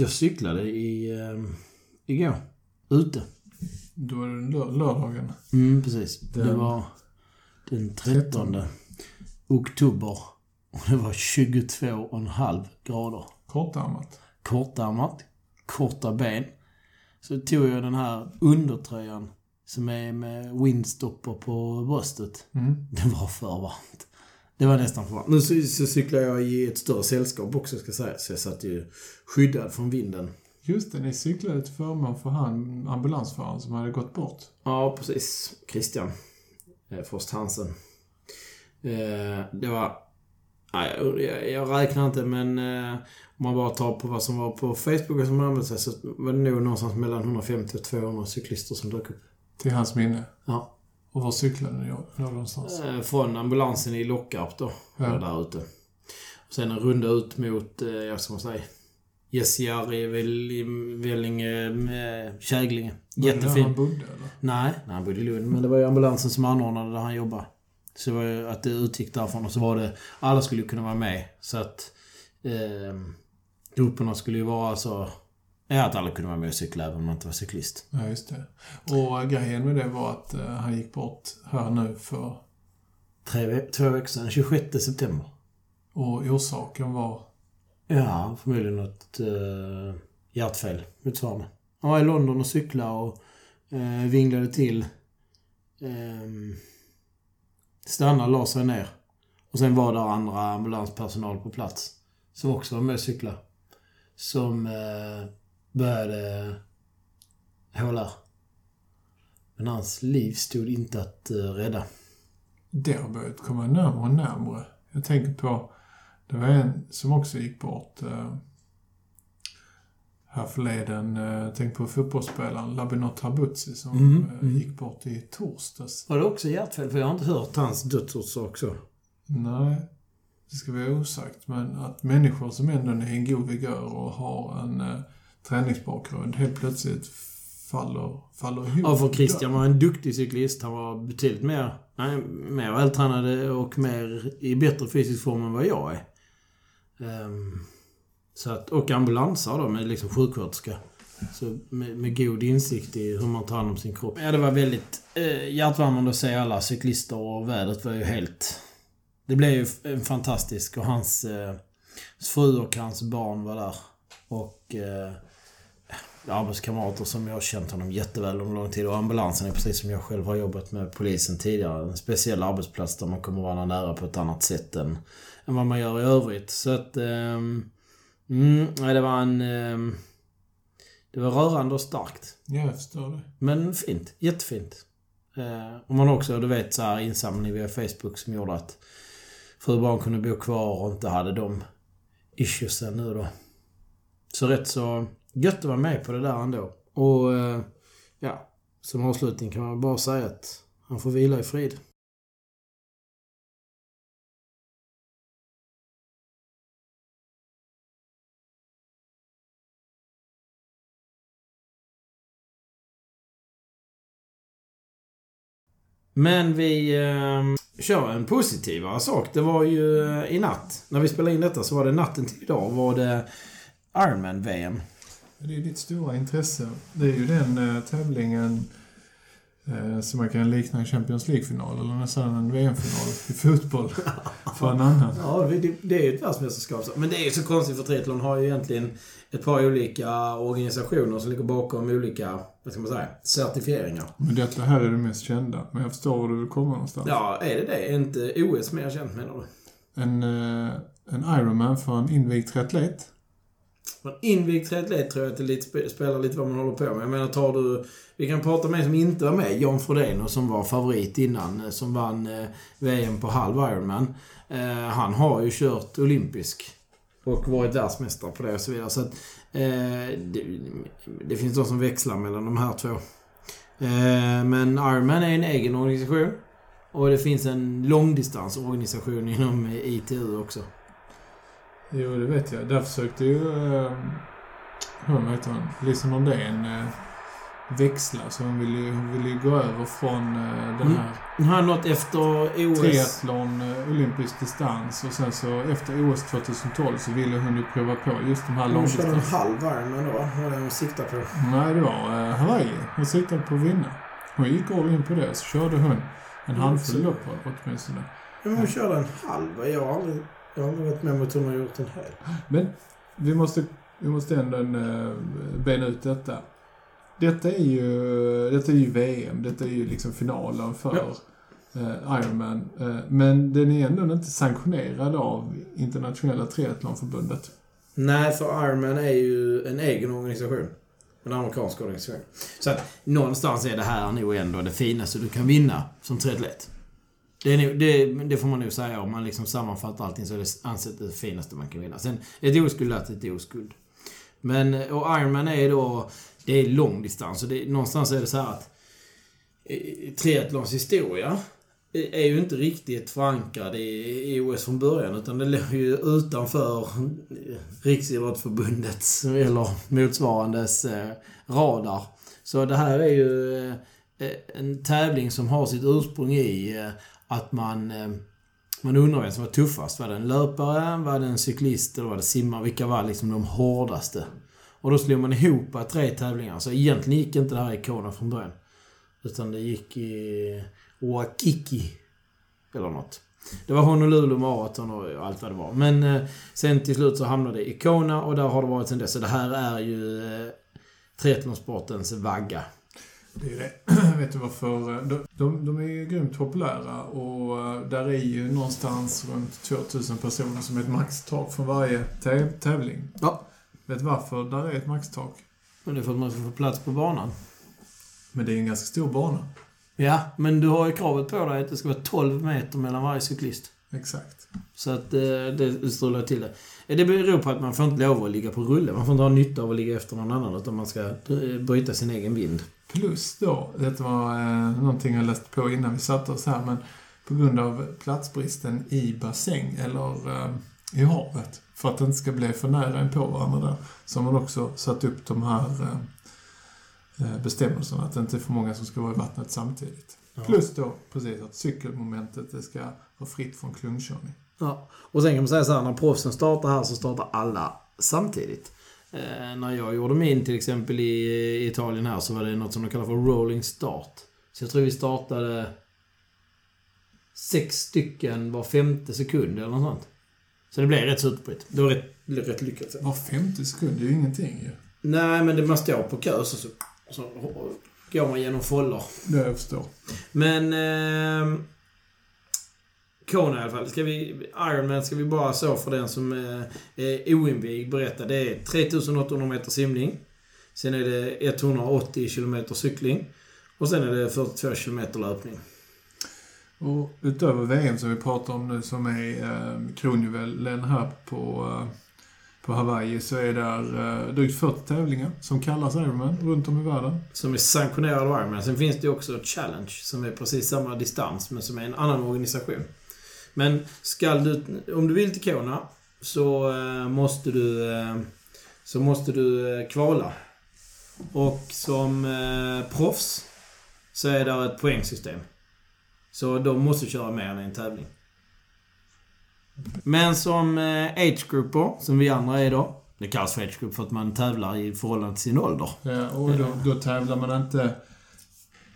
Jag cyklade i, eh, igår. Ute. Då är det lör- lördagen. Mm, precis. Det Den- var den 13 oktober. Och det var 22,5 grader. Kortärmat. Kortärmat, korta ben. Så tog jag den här undertröjan som är med windstopper på bröstet. Mm. Det var för varmt. Det var nästan för varmt. Nu så, så cyklar jag i ett större sällskap också ska sägas. Så jag satt ju skyddad från vinden. Just det, ni cyklade till förmån för han ambulansföraren som hade gått bort. Ja, precis. Christian eh, Frost Hansen. Eh, det var... Nej, jag, jag, jag räknar inte, men eh, om man bara tar på vad som var på Facebook och som använde sig så var det nog någonstans mellan 150 och 200 cyklister som dök upp. Till hans minne. Ja. Och var cyklade ni då någonstans? Eh, från ambulansen i Lockarp då, Ja. där ute. Och sen en runda ut mot, eh, jag ska man säga, Väl- Vellinge, eh, Käglinge. Jättefin. han bodde eller? Nej, nej, han bodde i Lund. Men det var ju ambulansen som anordnade där han jobbade. Så det var ju att det utgick därifrån och så var det... Alla skulle ju kunna vara med. Så att... Eh, grupperna skulle ju vara så... Ja, att alla kunde vara med och cykla även om man inte var cyklist. Ja, just det. Och grejen med det var att eh, han gick bort här nu för... Tre, två veckor sedan, 26 september. Och orsaken var... Ja, förmodligen något eh, hjärtfel motsvarande. Han var i London och cyklade och eh, vinglade till. Eh, stannade, la sig ner. Och sen var det andra ambulanspersonal på plats. Som också var med och cykla. Som eh, började HLR. Men hans liv stod inte att eh, rädda. Det har börjat komma närmare och närmare. Jag tänker på... Det var en som också gick bort eh, härförleden. Eh, jag tänker på fotbollsspelaren Labinot Habutzi som Mm, eh, mm. gick bort i torsdags. Var det också hjärtfel? För jag har inte hört hans dödsorsak så. Nej, det ska vara osagt. Men att människor som ändå är i en god vigör och har en eh, träningsbakgrund helt plötsligt faller, faller ihop. Ja, för Christian var en duktig cyklist. Han var betydligt mer, nej, mer vältränad och mer i bättre fysisk form än vad jag är. Ehm, så att, och ambulansare då, med liksom sjuksköterska. Så med, med god insikt i hur man tar hand om sin kropp. Ja, det var väldigt eh, hjärtvärmande att se alla cyklister och vädret var ju helt... Det blev ju en fantastisk och hans eh, fru och hans barn var där. Och eh, arbetskamrater som jag har känt honom jätteväl under lång tid. Och ambulansen är precis som jag själv har jobbat med polisen tidigare. En speciell arbetsplats där man kommer vara nära på ett annat sätt än, än vad man gör i övrigt. Så att... ehm, mm, det var en... ehm, det var rörande och starkt. Ja, jag förstår det. Men fint. Jättefint. Eh, och man också, du vet, så här insamling via Facebook som gjorde att fru och barn kunde bo kvar och inte hade de issuesen nu då. Så rätt så gött att vara med på det där ändå. Och eh, ja, som avslutning kan man bara säga att han får vila i frid. Men vi eh, kör en positivare sak. Det var ju eh, i natt. När vi spelade in detta så var det natten till idag var det Ironman-VM. Det är ditt stora intresse. Det är ju den eh, tävlingen eh, som man kan likna en Champions League-final eller nästan en VM-final i fotboll för en annan. Ja, det, det är ju ett världsmästerskap. Men det är ju så konstigt för triathlon har ju egentligen ett par olika organisationer som ligger bakom olika, vad ska man säga, certifieringar. Men detta här är det mest kända. Men jag förstår var du vill komma någonstans. Ja, är det det? Är inte OS mer känt menar du? En, eh, en Ironman för en invigd triatlet. För en invigd triatlet tror jag att det lite, spelar lite vad man håller på med. Jag menar, tar du... Vi kan prata med en som inte var med. John Frodeno som var favorit innan. Eh, som vann eh, VM på halv Ironman. Eh, han har ju kört olympisk. Och varit världsmästare på det och så vidare. Så att, eh, det, det finns de som växlar mellan de här två. Eh, men Ironman är en egen organisation. Och det finns en långdistansorganisation inom eh, ITU också. Jo, det vet jag. Där försökte ju... Eh, hon, vad heter hon? Lisa Nordén eh, växla. Så hon vill ju, hon vill ju gå över från eh, den Mm. här Nu har nått efter OS. triathlon, eh, olympisk distans och sen så efter OS 2012 så ville hon ju prova på just de här Hon körde en långdistanserna. halv Ironman då, vad det hon siktar på. Nej, det var eh, Hawaii. Hon siktade på att vinna. Hon gick all in på det, så körde hon en Mm, handfull lopp åtminstone. Men hon körde en halv. Jag har aldrig, jag har aldrig varit med om att hon har gjort en hel. Men vi måste, vi måste ändå eh, bena ut detta. Detta är ju, detta är ju VM, detta är ju liksom finalen för eh, Ironman. Eh, men den är ändå inte sanktionerad av Internationella Triathlonförbundet. Nej, för Ironman är ju en egen organisation. En amerikansk organisation. Så att någonstans är det här nog ändå det finaste du kan vinna som triatlet. Det, är det, det får man nog säga om man liksom sammanfattar allting så är det ansett det finaste man kan vinna. Sen, ett oskuld är ett oskuld. Men, eh, och Ironman är då, det är långdistans och det, någonstans är det så här att triathlons historia är ju inte riktigt förankrad i, i OS från början utan det låg ju utanför Riksidrottsförbundets eller motsvarandes eh, radar. Så det här är ju eh, en tävling som har sitt ursprung i att man eh, man undrar vem som var tuffast. Var det en löpare, var det en cyklist eller var det simmare? Vilka var liksom de hårdaste? Och då slog man ihop tre tävlingar. Så egentligen gick inte det här i Kona från början. Utan det gick i Oakiki. Eller något. Det var Honolulu Marathon och allt vad det var. Men eh, sen till slut så hamnade det i Kona och där har det varit sen dess. Så det här är ju eh, triathlonsportens vagga. Det är det. Vet du varför? De, de, de är ju grymt populära och eh, där är ju någonstans runt 2000 personer som är ett maxtak för varje tä- tävling. Ja. Vet du varför där är ett maxtak? Och det är för att man ska få plats på banan. Men det är ju en ganska stor bana. Ja, men du har ju kravet på dig att det ska vara 12 meter mellan varje cyklist. Exakt. Så att eh, det strular till det. Eh, Det beror på att man får inte lov att ligga på rulle. Man får inte ha nytta av att ligga efter någon annan utan man ska bryta sin egen vind. Plus då, det var eh, någonting jag läste på innan vi satte oss här, men på grund av platsbristen i bassäng eller eh, i havet, för att det inte ska bli för nära in på varandra där, så har man också satt upp de här eh, eh, bestämmelserna, att det inte är för många som ska vara i vattnet samtidigt. Plus då, precis, att cykelmomentet det ska vara fritt från klungkörning. Ja. Och sen kan man säga så här, när proffsen startar här så startar alla samtidigt. Eh, när jag gjorde min till exempel i, Italien här så var det något som de kallar för rolling start. Så jag tror vi startade sex stycken var femte sekund eller något sånt. Så det blev rätt så utbrett. Det var rätt, rätt lyckat. Var femte sekund, det är ju ingenting ju. Nej, men det man står på kö så, så, så går man genom foller. Det jag förstår. Men... Eh, Kona i alla fall. Ska vi, Ironman ska vi bara så för den som eh, är oinvigd berätta. Det är 3800 meter simning. Sen är det 180 kilometer cykling. Och sen är det 42 kilometer löpning. Och utöver VM som vi pratar om nu som är eh, kronjuvelen här på, eh, på Hawaii så är eh, drygt 40 tävlingar som kallas Ironman runt om i världen. Som är sanktionerad av Ironman. Sen finns det också Challenge som är precis samma distans men som är en annan organisation. Men skall du, om du vill till Kona så eh, måste du eh, så måste du eh, kvala. Och som eh, proffs så är det ett poängsystem. Så de måste köra mer än en tävling. Men som eh, age-grupper, som vi andra är då. Det kallas för age-group för att man tävlar i förhållande till sin ålder. Ja, och då, då tävlar man inte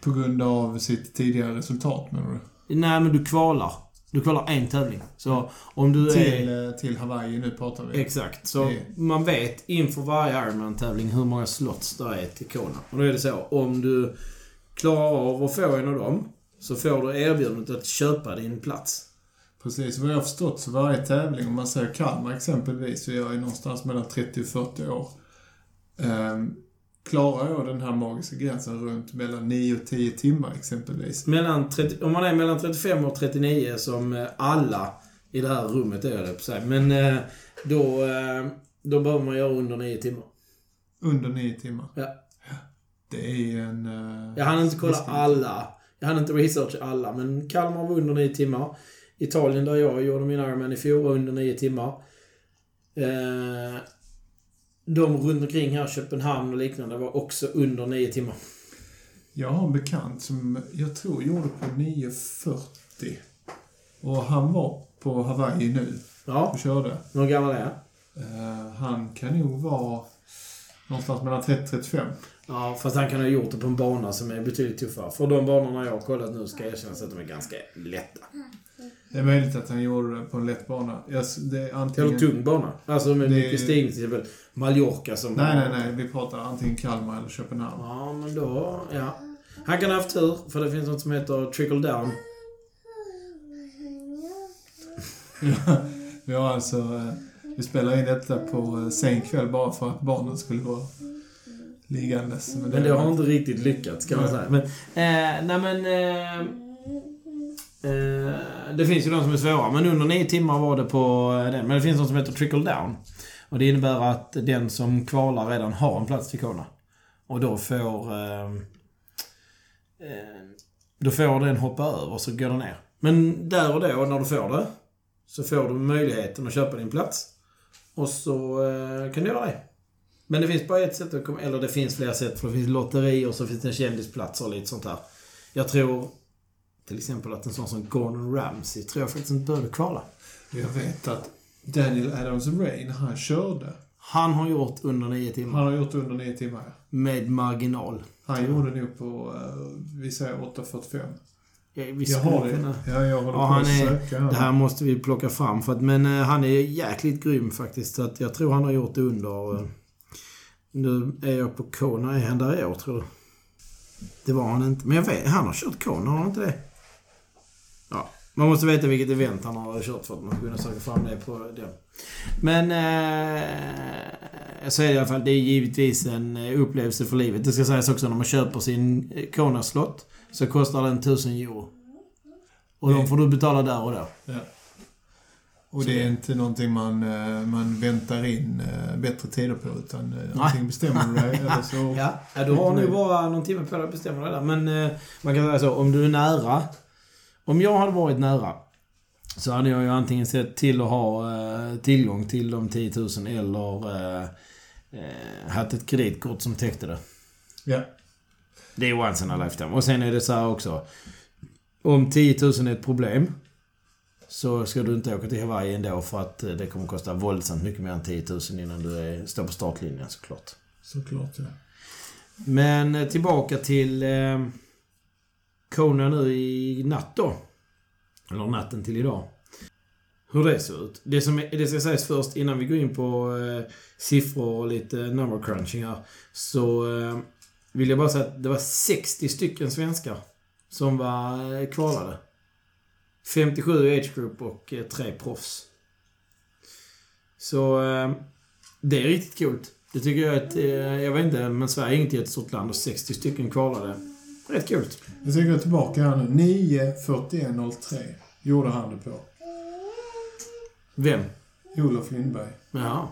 på grund av sitt tidigare resultat menar du? Nej, men du kvalar. Du kvalar en tävling. Så om du är... Till, eh, till Hawaii nu pratar vi. Exakt. Så Det- man vet inför varje Ironman-tävling hur många slots det är till Kona. Och då är det så, om du klarar av att få en av dem så får du erbjudandet att köpa din plats. Precis, vad jag har förstått så varje tävling, om man säger Kalmar exempelvis, så jag är någonstans mellan 30 och 40 år. Ehm, klarar jag den här magiska gränsen runt mellan 9 och 10 timmar exempelvis? Mellan 30, om man är mellan 35 och 39 som eh, alla i det här rummet är, jag på sig. Men eh, då, eh, då behöver man göra under 9 timmar. Under 9 timmar? Ja. Det är en... Jag hann inte kolla riskant. alla. Jag hann inte researcha alla, men Kalmar var under 9 timmar. Italien, där jag gjorde min Ironman i fjol, var under 9 timmar. De runt omkring här, Köpenhamn och liknande, var också under 9 timmar. Jag har en bekant som jag tror gjorde på 9.40. Och han var på Hawaii nu Ja, och körde. hur gammal är han? Eh, han kan nog vara någonstans mellan 30-35. Ja, fast han kan ha gjort det på en bana som är betydligt tuffare. För de banorna jag har kollat nu ska erkännas att de är ganska lätta. Det är möjligt att han gjorde det på en lätt bana. Jag, det är antingen... Eller tung bana. Alltså med Det- mycket stigning till exempel. Mallorca som... Nej, nej, nej. Vi pratar antingen Kalmar eller Köpenhamn. Ja, men då... Ja. Han kan ha haft tur, för det finns något som heter trickle down. Vi har alltså... eh, Vi spelar in detta på eh, sen kväll bara för att barnen skulle vara liggandes. Men det har inte riktigt lyckats, kan man säga. Men, eh, nej men... Eh, Eh, det finns ju de som är svåra, men under nio timmar var det på eh, den. Men det finns något som heter trickle down. Och det innebär att den som kvalar redan har en plats till Kona. Och då får... Eh, eh, då får den hoppa över, så går den ner. Men där och då, när du får det, så får du möjligheten att köpa din plats. Och så eh, kan du göra det. Men det finns bara ett sätt att komma... Eller det finns flera sätt. För det finns lotterier och så finns det kändisplatser och lite sånt där. Jag tror till exempel att en sån som Gordon Ramsay tror jag faktiskt inte behövde kvala. Jag vet att Daniel Adams-Ray, när han körde, Han har gjort under nio timmar. han har gjort under nio timmar. ja. Med marginal. Han gjorde nog på, eh, vi säger 8.45. Ja, vi Jag har det. kunna- Ja, jag håller Ja, på han att är- söka. Det här måste vi plocka fram. För att, men eh, han är jäkligt grym faktiskt. Så att jag tror han har gjort det under... Eh, nu är jag på Kona. Är han där i år tror du? Det var han inte. Men jag vet, han har kört Kona, har han inte det? Man måste veta vilket event han har kört för att man ska kunna söka fram det på den. Men... Eh, så är det i alla fall. Det är givetvis en eh, upplevelse för livet. Det ska sägas också när man köper sin eh, Kona-slott. Så kostar den 1000 euro. Och de får du betala där och då. Ja. Och det är inte någonting man, eh, man väntar in bättre tider på, utan antingen bestämmer du dig eller så... Ja, ja du har nog bara någon timme på dig att bestämma det där. Men man kan säga så, om du är nära. Om jag hade varit nära så hade jag ju antingen sett till att ha eh, tillgång till de 10 000 eller eh, eh, haft ett kreditkort som täckte det. Ja. Det är once in a lifetime. Och sen är det så här också. Om 10 000 är ett problem så ska du inte åka till Hawaii ändå för att eh, det kommer kosta våldsamt mycket mer än 10 000 innan du är, står på startlinjen såklart. Såklart, ja. Men tillbaka till eh, Kona nu i natt då. Eller natten till idag. Hur det ser ut. Det, som är, det ska sägas först innan vi går in på eh, siffror och lite number crunching här. Så eh, vill jag bara säga att det var 60 stycken svenskar som var eh, kvalade. 57 i age group och eh, proffs. Så eh, det är riktigt coolt. Det tycker jag att, eh, jag vet inte, men Sverige är inget jättestort land och 60 stycken kvalade. Rätt kul. Jag ska gå tillbaka här nu. 9.41.03 gjorde han det på. Vem? Olof Lindberg. Jaha.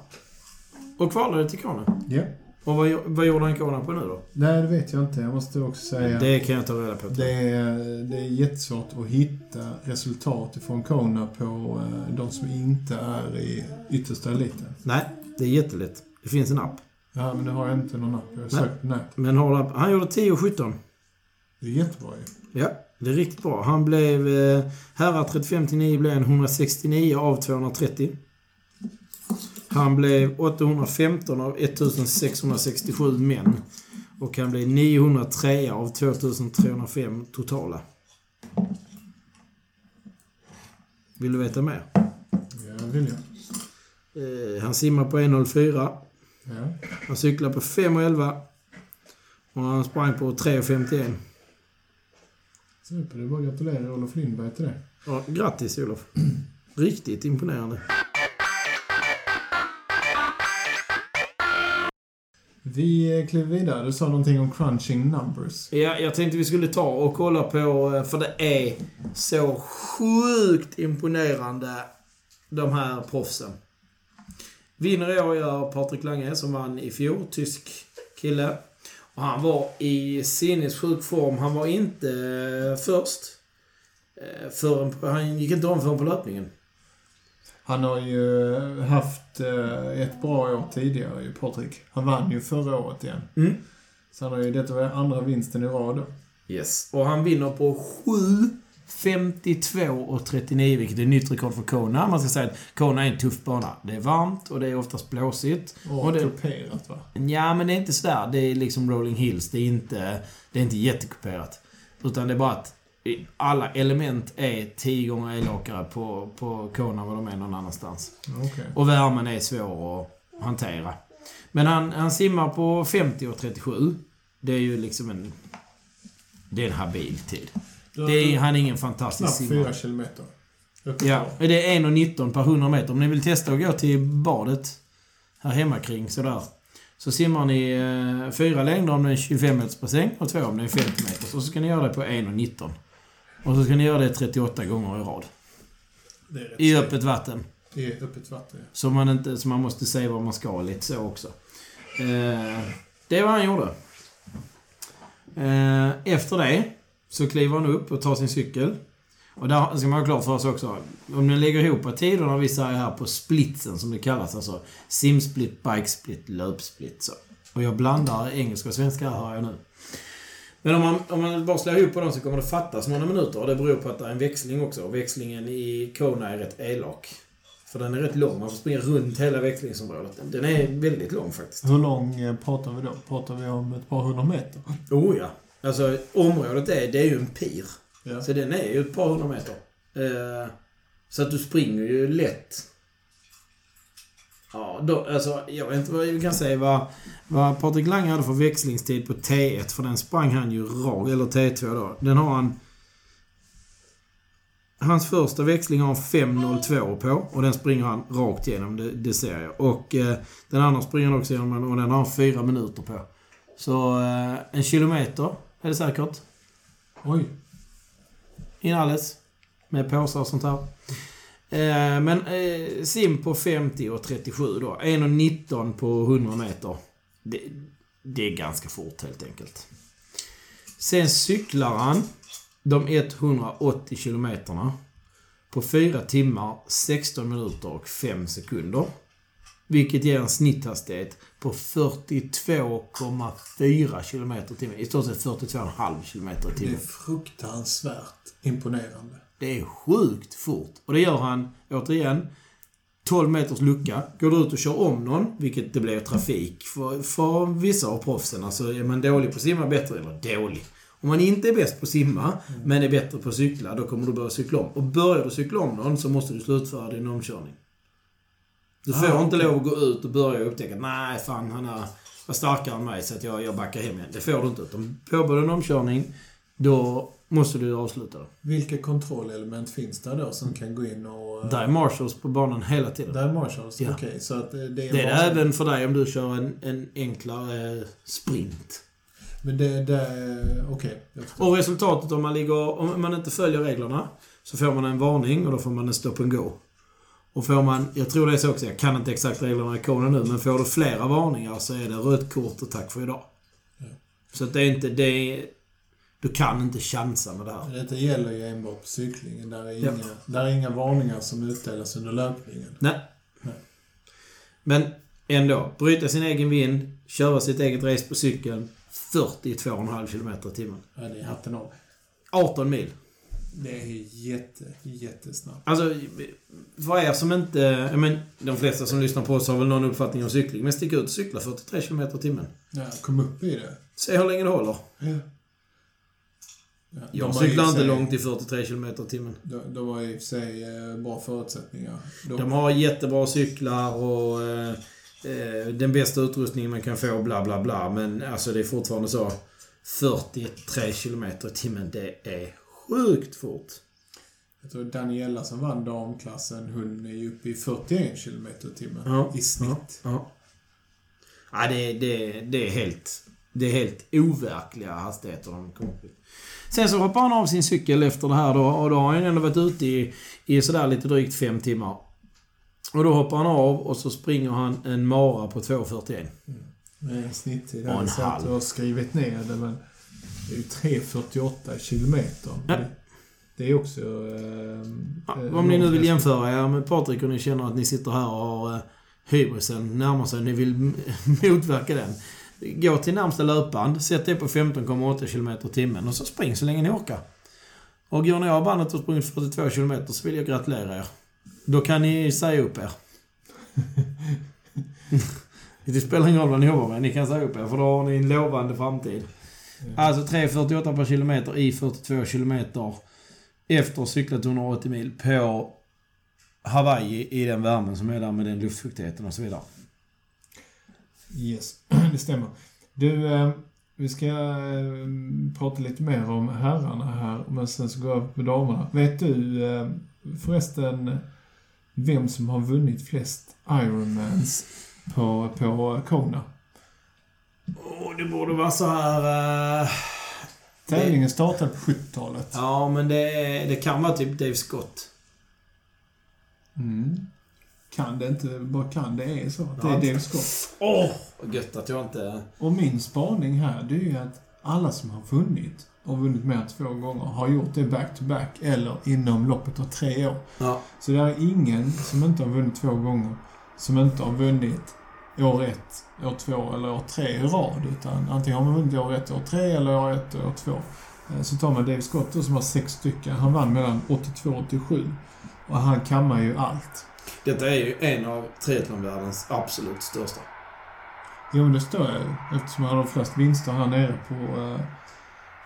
Och kvalade till Kona. Ja. Och vad, vad gjorde han Kona på nu då? Nej, det vet jag inte. Jag måste också säga... Det kan jag ta reda på. Det är, det är jättesvårt att hitta resultat från Kona på eh, de som inte är i yttersta eliten. Nej, det är jättelätt. Det finns en app. Ja, men det har jag inte någon app. Jag har Nej. sökt nätet. Men har? Han gjorde 10 och 17. Det är jättebra ju. Ja, det är riktigt bra. Han blev... Eh, herrar 35 till 9 blev en 169 av 230. Han blev 815 av 1667 män. Och han blev 903 av 2305 totala. Vill du veta mer? Ja, vill jag. Eh, han simmar på 1.04. Ja. Han cyklar på 5.11. Och han sprang på 3.51. Super, det är bara att gratulera Olof Lindberg till det. Ja, grattis Olof. Riktigt imponerande. Vi kliver vidare. Du sa någonting om crunching numbers. Ja, jag tänkte vi skulle ta och kolla på, eh, för det är så sjukt imponerande, de här proffsen. Vinner i år gör Patrik Lange, som vann i fjol, tysk kille. Och han var i sinnessjuk form. Han var inte eh, först. eh, Förrän, han gick inte om förrän på löpningen. Han har ju haft eh, ett bra år tidigare ju, Patrik. Han vann ju förra året igen. Mm. Så han har ju, detta var andra vinsten i rad då. Yes. Och han vinner på 7, 52 och 39, vilket är nytt rekord för Kona. Man ska säga att Kona är en tuff bana. Det är varmt och det är oftast blåsigt. Och, Och det- kuperat va? Ja, men det är inte sådär. Det är liksom rolling hills. Det är inte, det är inte jättekuperat. Utan det är bara att alla element är tio gånger elakare på, på Kona än vad de är någon annanstans. Okej. Och värmen är svår att hantera. Men han, han simmar på 50 och 37. Det är ju liksom en... Det är en habil tid. Det är, han är ingen fantastisk simmare. fyra kilometer. Öppet Ja, det är 1,19 per 100 meter. Om ni vill testa att gå till badet här hemma kring sådär. Så simmar ni eh, fyra längder om det är en 25 meters bassäng och två om det är 50 meters. Och så ska ni göra det på 1,19. Och så ska ni göra det 38 gånger i rad. Det är rätt I öppet vatten. I öppet vatten, ja. Så man, inte, så man måste se vad man ska lite så också. Eh, det är vad han gjorde. Eh, efter det så kliver han upp och tar sin cykel. Och där ska man ha klart för sig också. Om ni lägger ihop tiderna vi säger här på splitsen som det kallas. Alltså simsplit, bikesplit, löpsplit. Så. Och jag blandar engelska och svenska här hör jag nu. Men om man, om man bara slår ihop på dem så kommer det fattas några minuter. Och det beror på att det är en växling också. Och växlingen i Kona är rätt elak. För den är rätt lång. Man får springa runt hela växlingsområdet. Den är väldigt lång faktiskt. Hur lång eh, pratar vi då? Pratar vi om ett par hundra meter? Oh ja. Alltså området är, det är ju en pir. Ja. Så den är ju ett par hundra meter. Eh, så att du springer ju lätt. Ja, då, alltså jag vet inte vad vi kan säga vad, vad Patrik Lang hade för växlingstid på T1. För den sprang han ju rakt, eller T2 då. Den har han... Hans första växling har han 5.02 på och den springer han rakt igenom, det, det ser jag. Och eh, den andra springer han också igenom och den har han fyra minuter på. Så eh, en kilometer är det säkert. Oj. Inalles. Med påsar och sånt här. Eh, men eh, sim på 50 och 37 då. 1,19 på 100 meter. Det, det är ganska fort helt enkelt. Sen cyklar han de 180 kilometerna på 4 timmar, 16 minuter och 5 sekunder. Vilket ger en snitthastighet på 42,4 kilometer i timmen. I stort sett 42,5 kilometer i Det är timmen. fruktansvärt imponerande. Det är sjukt fort. Och det gör han, återigen, 12 meters lucka. Går du ut och kör om någon, vilket det blir trafik för, för vissa av proffsen. Alltså är man dålig på att simma bättre, eller dålig. Om man inte är bäst på att simma, men är bättre på att cykla, då kommer du börja cykla om. Och börjar du cykla om någon så måste du slutföra din omkörning. Du får Ah, inte okej. lov att gå ut och börja upptäcka nej, fan han är, var starkare än mig så att jag, jag backar hem igen. Det får du inte. Utan påbörjar en omkörning, då måste du avsluta det. Vilka kontrollelement finns det då som kan gå in och... eh, Där är marshals på banan hela tiden. Där är Marshalls? Ja. Okej, så att eh, det är... Det är det även för dig om du kör en, en enklare sprint. Men det... det Okej. förstår. Och resultatet om man ligger... Om man inte följer reglerna så får man en varning och då får man en stop and go. Och får man... Jag tror det är så också, jag kan inte exakt reglerna i koden nu, men får du flera varningar så är det rött kort och tack för idag. Ja. Så att det är inte... Det är, du kan inte chansa med det här. Detta gäller ju enbart på cyklingen. Där är, Ja. inga, där är inga varningar som utdelas under löpningen. Nej. Nej. Men ändå. Bryta sin egen vind, köra sitt eget race på cykeln. 42,5 km i timmen. Ja, det är hatten av. 18 mil. Det är jätte, jättesnabbt. Alltså, för er som inte... Jag men, de flesta som lyssnar på oss har väl någon uppfattning om cykling. Men stick ut och cykla 43 km i timmen. Ja, kom upp i det. Se hur länge det håller. Ja. Ja, de Jag cyklar inte för sig- långt i 43 km i timmen. De, de har i och för sig eh, bra förutsättningar. De, De har jättebra cyklar och eh, eh, den bästa utrustningen man kan få, bla bla bla. Men alltså det är fortfarande så. 43 km i timmen, det är sjukt fort. Jag tror Daniela som vann damklassen, hon är ju uppe i 41 km timmen Ja, i snitt. Ja. Ja, det, det, det är helt... Det är helt overkliga hastigheter de kommer upp. Sen så hoppar han av sin cykel efter det här då och då har han ändå varit ute i, i sådär lite drygt fem timmar. Och då hoppar han av och så springer han en mara på 2.41. Med en en Jag och skrivit ner det, men det är ju 3.48 kilometer. Ja. Det, det är också... Eh, Ja, eh, om ni nu vill jämföra er med Patrik och ni känner att ni sitter här och har eh, hybrisen närmar sig, ni vill motverka den. Gå till närmsta löpband, sätt det på 15,8 km timmen och så spring så länge ni orkar. Och går ni av bandet och sprungit 42 km så vill jag gratulera er. Då kan ni säga upp er. det spelar ingen roll vad ni jobbar med, ni kan säga upp er för då har ni en lovande framtid. Mm. Alltså 3.48 per kilometer i 42 kilometer efter att ha cyklat 180 mil på Hawaii i den värmen som är där med den luftfuktigheten och så vidare. Yes, det stämmer. Du, eh, vi ska eh, prata lite mer om herrarna här, men sen så går jag på damerna. Vet du eh, förresten vem som har vunnit flest Ironmans på, på Kona? Åh, det borde vara så här... Uh... Tävlingen startade på 70-talet. Ja, men det, det kan vara typ Dave Scott. Mm. Kan det inte, bara kan det är så. Det är Dave Scott. Åh, oh, vad gött att jag inte... Och min spaning här, det är ju att alla som har vunnit, och vunnit mer än två gånger, har gjort det back-to-back -back, eller inom loppet av tre år. Ja. Så det är ingen som inte har vunnit två gånger, som inte har vunnit år ett, år två eller år tre i rad. Utan antingen har man vunnit år ett, år tre eller år ett och år två. Eh, så tar man Dave Scott då, som har sex stycken. Han vann mellan 82 och 87. Och han kammar ju allt. Detta är ju en av triathlonvärldens absolut största. Jo, men det står jag ju. Eftersom han har flest vinster här nere på, eh,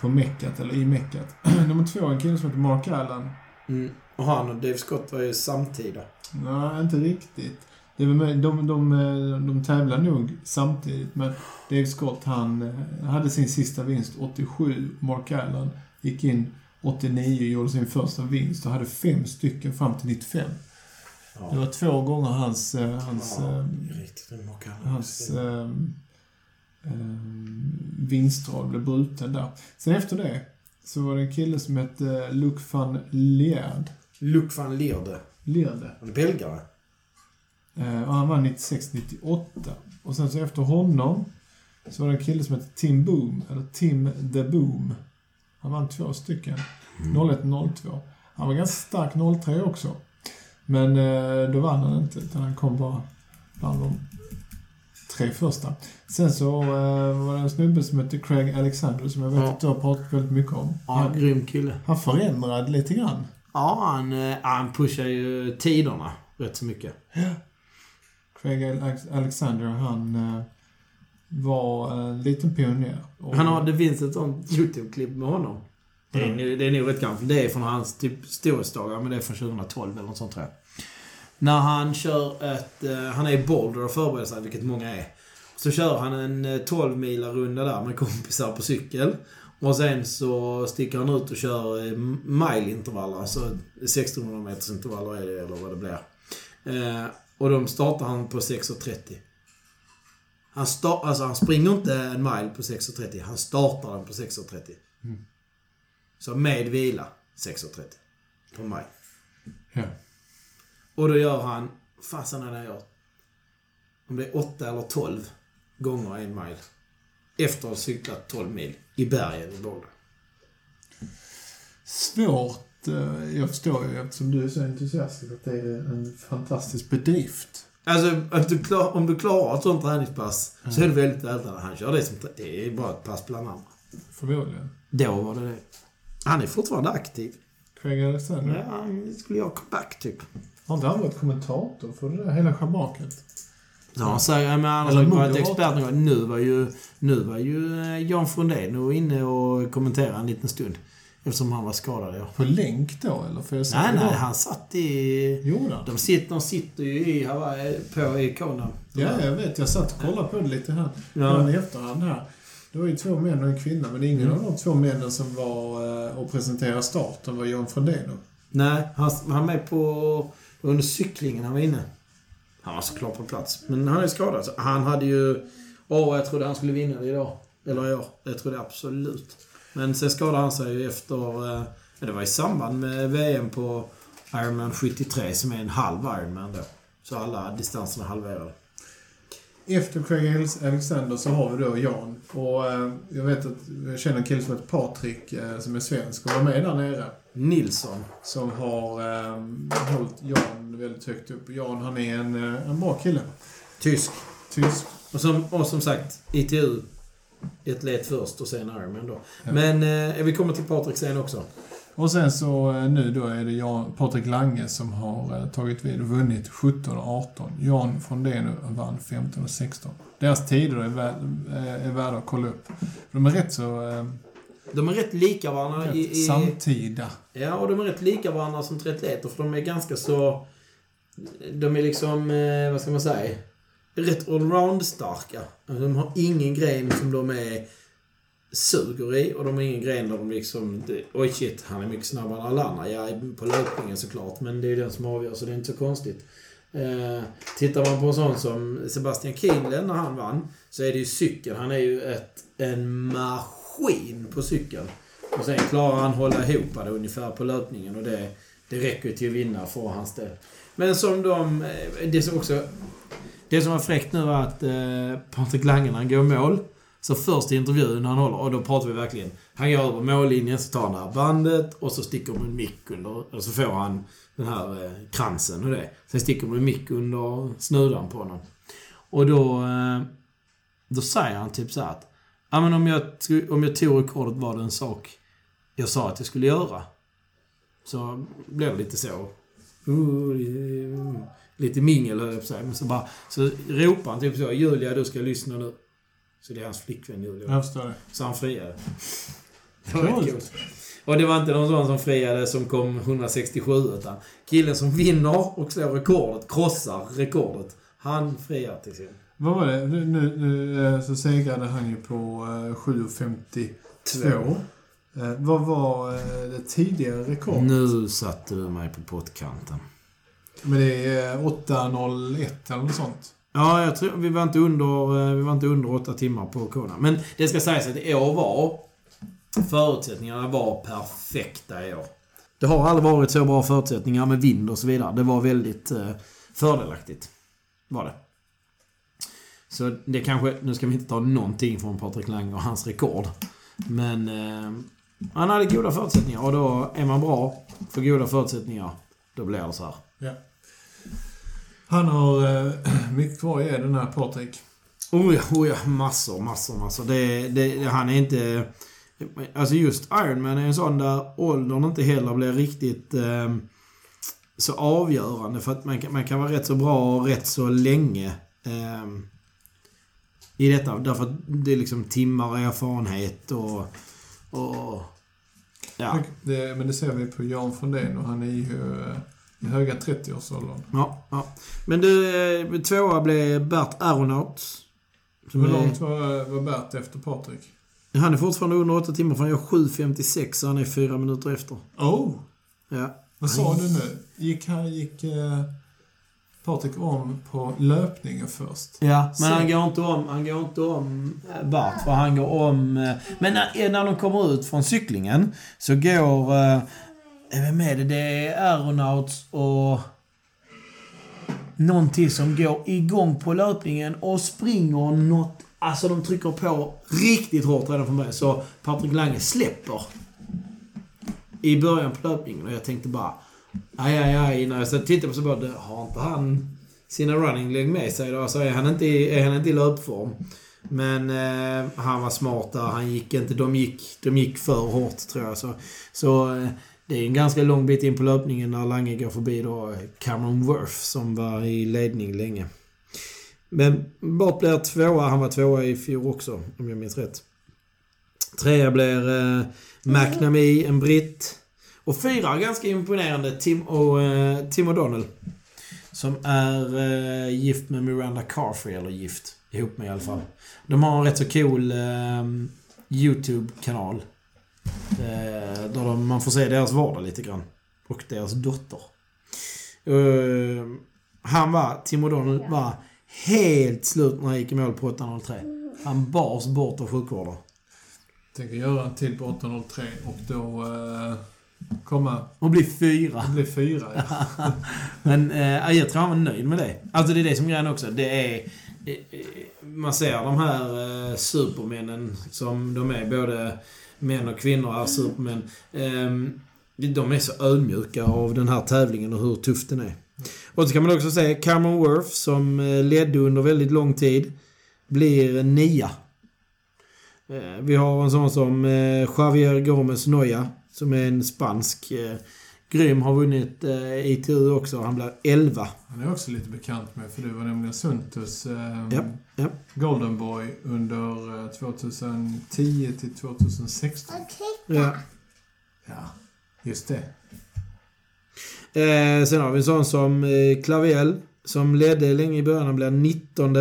på Meckat, eller i Meckat. Nummer två är en kille som heter Mark Allen. Mm. Och han och Dave Scott var ju samtida. Nej, inte riktigt. Det var med, de, de, de, de tävlar nog samtidigt, men Dave Scott han eh, hade sin sista vinst 87. Mark Allen gick in 89 och gjorde sin första vinst och hade fem stycken fram till 95. Ja. Det var två gånger hans... Eh, hans, ja, hans äh, äh, vinstrad blev bruten där. Sen efter det så var det en kille som hette Luc van Lierde. Luc van Lierde? Lierde. Är belgare? Eh, och han vann 96-98. Och sen så efter honom så var det en kille som hette Tim Boom, eller Tim the Boom. Han vann två stycken. Mm. 01-02. Han var ganska stark 03 också. Men eh, då vann han inte, utan han kom bara bland de tre första. Sen så eh, var det en snubbe som hette Craig Alexander som jag vet ja. att du har pratat väldigt mycket om. Ja, han, grym kille. Han förändrade lite grann. Ja, han, han pushar ju tiderna rätt så mycket. Ja. Craig Alexander, han eh, var en liten pionjär. Han har, det finns ett sånt YouTube-klipp med honom. Det är, mm. det är nog rätt gammalt. Det är från hans typ storhetsdagar, men det är från 2012 eller något sånt tror jag. När han kör ett... Uh, han är i Boulder och förbereder sig, vilket många är. Så kör han en eh, 12 mila runda där med kompisar på cykel. Och sen så sticker han ut och kör mile-intervaller. Alltså 1600 meters intervaller är det, eller vad det blir. Och de startar han på 6.30. Han, start, alltså han springer inte en mile på 6.30. Han startar den på 6.30. Mm. Så med vila 6.30. På maj. Ja. Och då gör han, fasen han gör? Om det är 8 eller 12 gånger en mile. Efter att ha cyklat 12 mil i bergen i Boulder. Svårt jag förstår ju eftersom du är så entusiastisk att det är en fantastisk bedrift. Alltså, att du klar, om du klarar ett sånt träningspass mm. så är det väldigt vältränad. Han kör det som... Det är bara ett pass bland andra. Förmodligen. Då var det det. Han är fortfarande aktiv. Craig Alexander? Ja, han skulle göra comeback typ. Har inte han varit kommentator för det där hela schabraket? Ja, han säger, men han har varit expert någon Nu var ju, nu var ju eh, Jan Frundén inne och kommenterade en liten stund. Eftersom han var skadad, ja. På länk då, eller? För jag nej, nej. Han satt i... Jo då. De sitter, de sitter ju i Hawaii, på i Kona. Ja, jag vet. Jag satt och kollade på det lite här. Ja. I efterhand här. Det var ju två män och en kvinna, men ingen mm. av de två männen som var eh, och presenterade starten var Jan Frodeno. Nej, han var med på... Under cyklingen han var inne. Han var såklart på plats. Men han är skadad. Han hade ju... Åh, jag trodde han skulle vinna det idag. Eller i år. Jag trodde absolut. Men sen skadade han sig ju efter... Eh, det var i samband med VM på Ironman 73 som är en halv Ironman då. Så alla distanserna halverade. Efter Craig Alexander så har vi då Jan. Och eh, jag vet att jag känner en kille som heter Patrik eh, som är svensk och var med där nere. Nilsson. Som har eh, hållit Jan väldigt högt upp. Jan han är en, en bra kille. Tysk. Tysk. Och som, och som sagt, ITU. Ett let först och sen Ironman då. Ja. Men eh, vi kommer till Patrik sen också. Och sen så eh, nu då är det Jan, Patrik Lange som har eh, tagit vid och vunnit 17 och 18. Jan Fondén vann 15 och 16. Deras tider är, väl, eh, är värda att kolla upp. De är rätt så De är rätt lika varandra rätt i, i, samtida. Ja, och de är rätt lika varandra som triatleter för de är ganska så... De är liksom, vad ska man säga? Rätt allround-starka. Alltså, de har ingen gren som de är suger i och de har ingen gren där de liksom... Oj shit, han är mycket snabbare än alla andra. Ja, på löpningen såklart, men det är ju den som avgör så det är inte så konstigt. Eh, tittar man på en sån som Sebastian Kienle när han vann, så är det ju cykeln. Han är ju ett, en maskin på cykeln. Och sen klarar han hålla ihop det ungefär på löpningen och det, det räcker ju till att vinna för hans del. Men som de... Eh, det som också... Det som var fräckt nu var att eh, Patrik Lange när han går i mål. Så först i intervjun när han håller, och då pratar vi verkligen. Han går över mållinjen, så tar han det här bandet och så sticker de en mick under. Och så får han den här eh, kransen och det. Sen sticker de en mick under snudan på honom. Och då... Eh, då säger han typ så här att... Ja men om jag, tog- om jag tog rekordet var det en sak jag sa att jag skulle göra. Så blev det lite så. Lite mingel höll jag på säga. Men så bara... Så ropar han typ så. Julia, du ska lyssna nu. Så det är hans flickvän Julia. Jag förstår det. Så han friade. Det var Coolt. coolt. Och det var inte någon sån som friade som kom 167 utan killen som vinner och slår rekordet, krossar rekordet. Han friar till sin. Vad var det? Nu, nu, nu eh, så segrade han ju på eh, 7.52. Eh, vad var eh, det tidigare rekordet? Nu satte du mig på pottkanten. Men det är eh, 8.01 eller något sånt. Ja, jag tror vi var inte under, eh, vi var inte under åtta timmar på Kona. Men det ska sägas att i år var förutsättningarna var perfekta i år. Det har aldrig varit så bra förutsättningar med vind och så vidare. Det var väldigt eh, fördelaktigt. Var det. Så det kanske, nu ska vi inte ta någonting från Patrik Lang och hans rekord. Men eh, han hade goda förutsättningar och då är man bra för goda förutsättningar, då blir det så här. Ja. Han har mycket kvar ge den här Patrik. Oh ja, oh ja, massor, massor, massor. Det, det, han är inte... Alltså just Ironman är en sån där åldern inte heller blir riktigt eh, så avgörande. För att man kan, man kan vara rätt så bra rätt så länge eh, i detta. Därför att det är liksom timmar erfarenhet och... och ja. Det, men det ser vi på Jan Fondén och han är ju eh, i höga 30-årsåldern. Ja, ja. Men du, eh, tvåa blev Bert Aronauts. Som Hur långt var, var Bert efter Patrik? Han är fortfarande under 8 timmar för han gör 7.56 så han är 4 minuter efter. Oh! Ja. Vad sa du nu? Gick, han, gick eh, Patrik om på löpningen först? Ja, men Så- han går inte om, han går inte om eh, Bart, för han går om... eh, Men när, när de kommer ut från cyklingen så går... eh, vem är det? Det är Aeronauts och... Någon till som går igång på löpningen och springer något... Alltså de trycker på riktigt hårt redan från början. Så Patrik Lange släpper i början på löpningen och jag tänkte bara... Aj, aj, aj. När jag så tittade på så bara, har inte han sina running leg med sig då? Alltså är han inte i, är han inte i löpform. Men eh, han var smart där. Han gick inte... De gick, de gick för hårt tror jag. Så, så eh, det är en ganska lång bit in på löpningen när Lange går förbi då eh, Cameron Worth som var i ledning länge. Men Bart blir tvåa. Han var tvåa i fjol också, om jag minns rätt. Trea blir eh, McNamee, en britt. Och fyra, ganska imponerande, Tim, och, eh, Tim O'Donnell. Som är eh, gift med Miranda Carfrey, eller gift. Ihop med i alla fall. De har en rätt så cool eh, YouTube-kanal. Eh, där de, man får se deras vardag lite grann. Och deras dotter. Eh, han var, Tim O'Donnell var helt slut när han gick i mål på 8.03. Han bars bort av sjukvården. Tänker göra en till på 8.03 och då eh, komma... Och bli fyra. Det blir fyra, ja. Men eh, jag tror han var nöjd med det. Alltså det är det som är grejen också. Det är... eh, Man ser de här eh, supermännen som de är. Både män och kvinnor är supermän. Ehm, de är så ödmjuka av den här tävlingen och hur tuff den är. Och så kan man också säga Cameron Worth som eh, ledde under väldigt lång tid. blir nia. Eh, vi har en sån som eh, Javier Gomez Noya, som är en spansk eh, grym. Har vunnit eh, ITU också. Han blir 11. Han är också lite bekant med, för det var nämligen Suntus eh, Ja, ja. Golden Boy under eh, 2010 till 2016. Ja. Ja, just det. Eh, sen har vi en sån som eh, Claviel, som ledde länge i början. Han blir 19.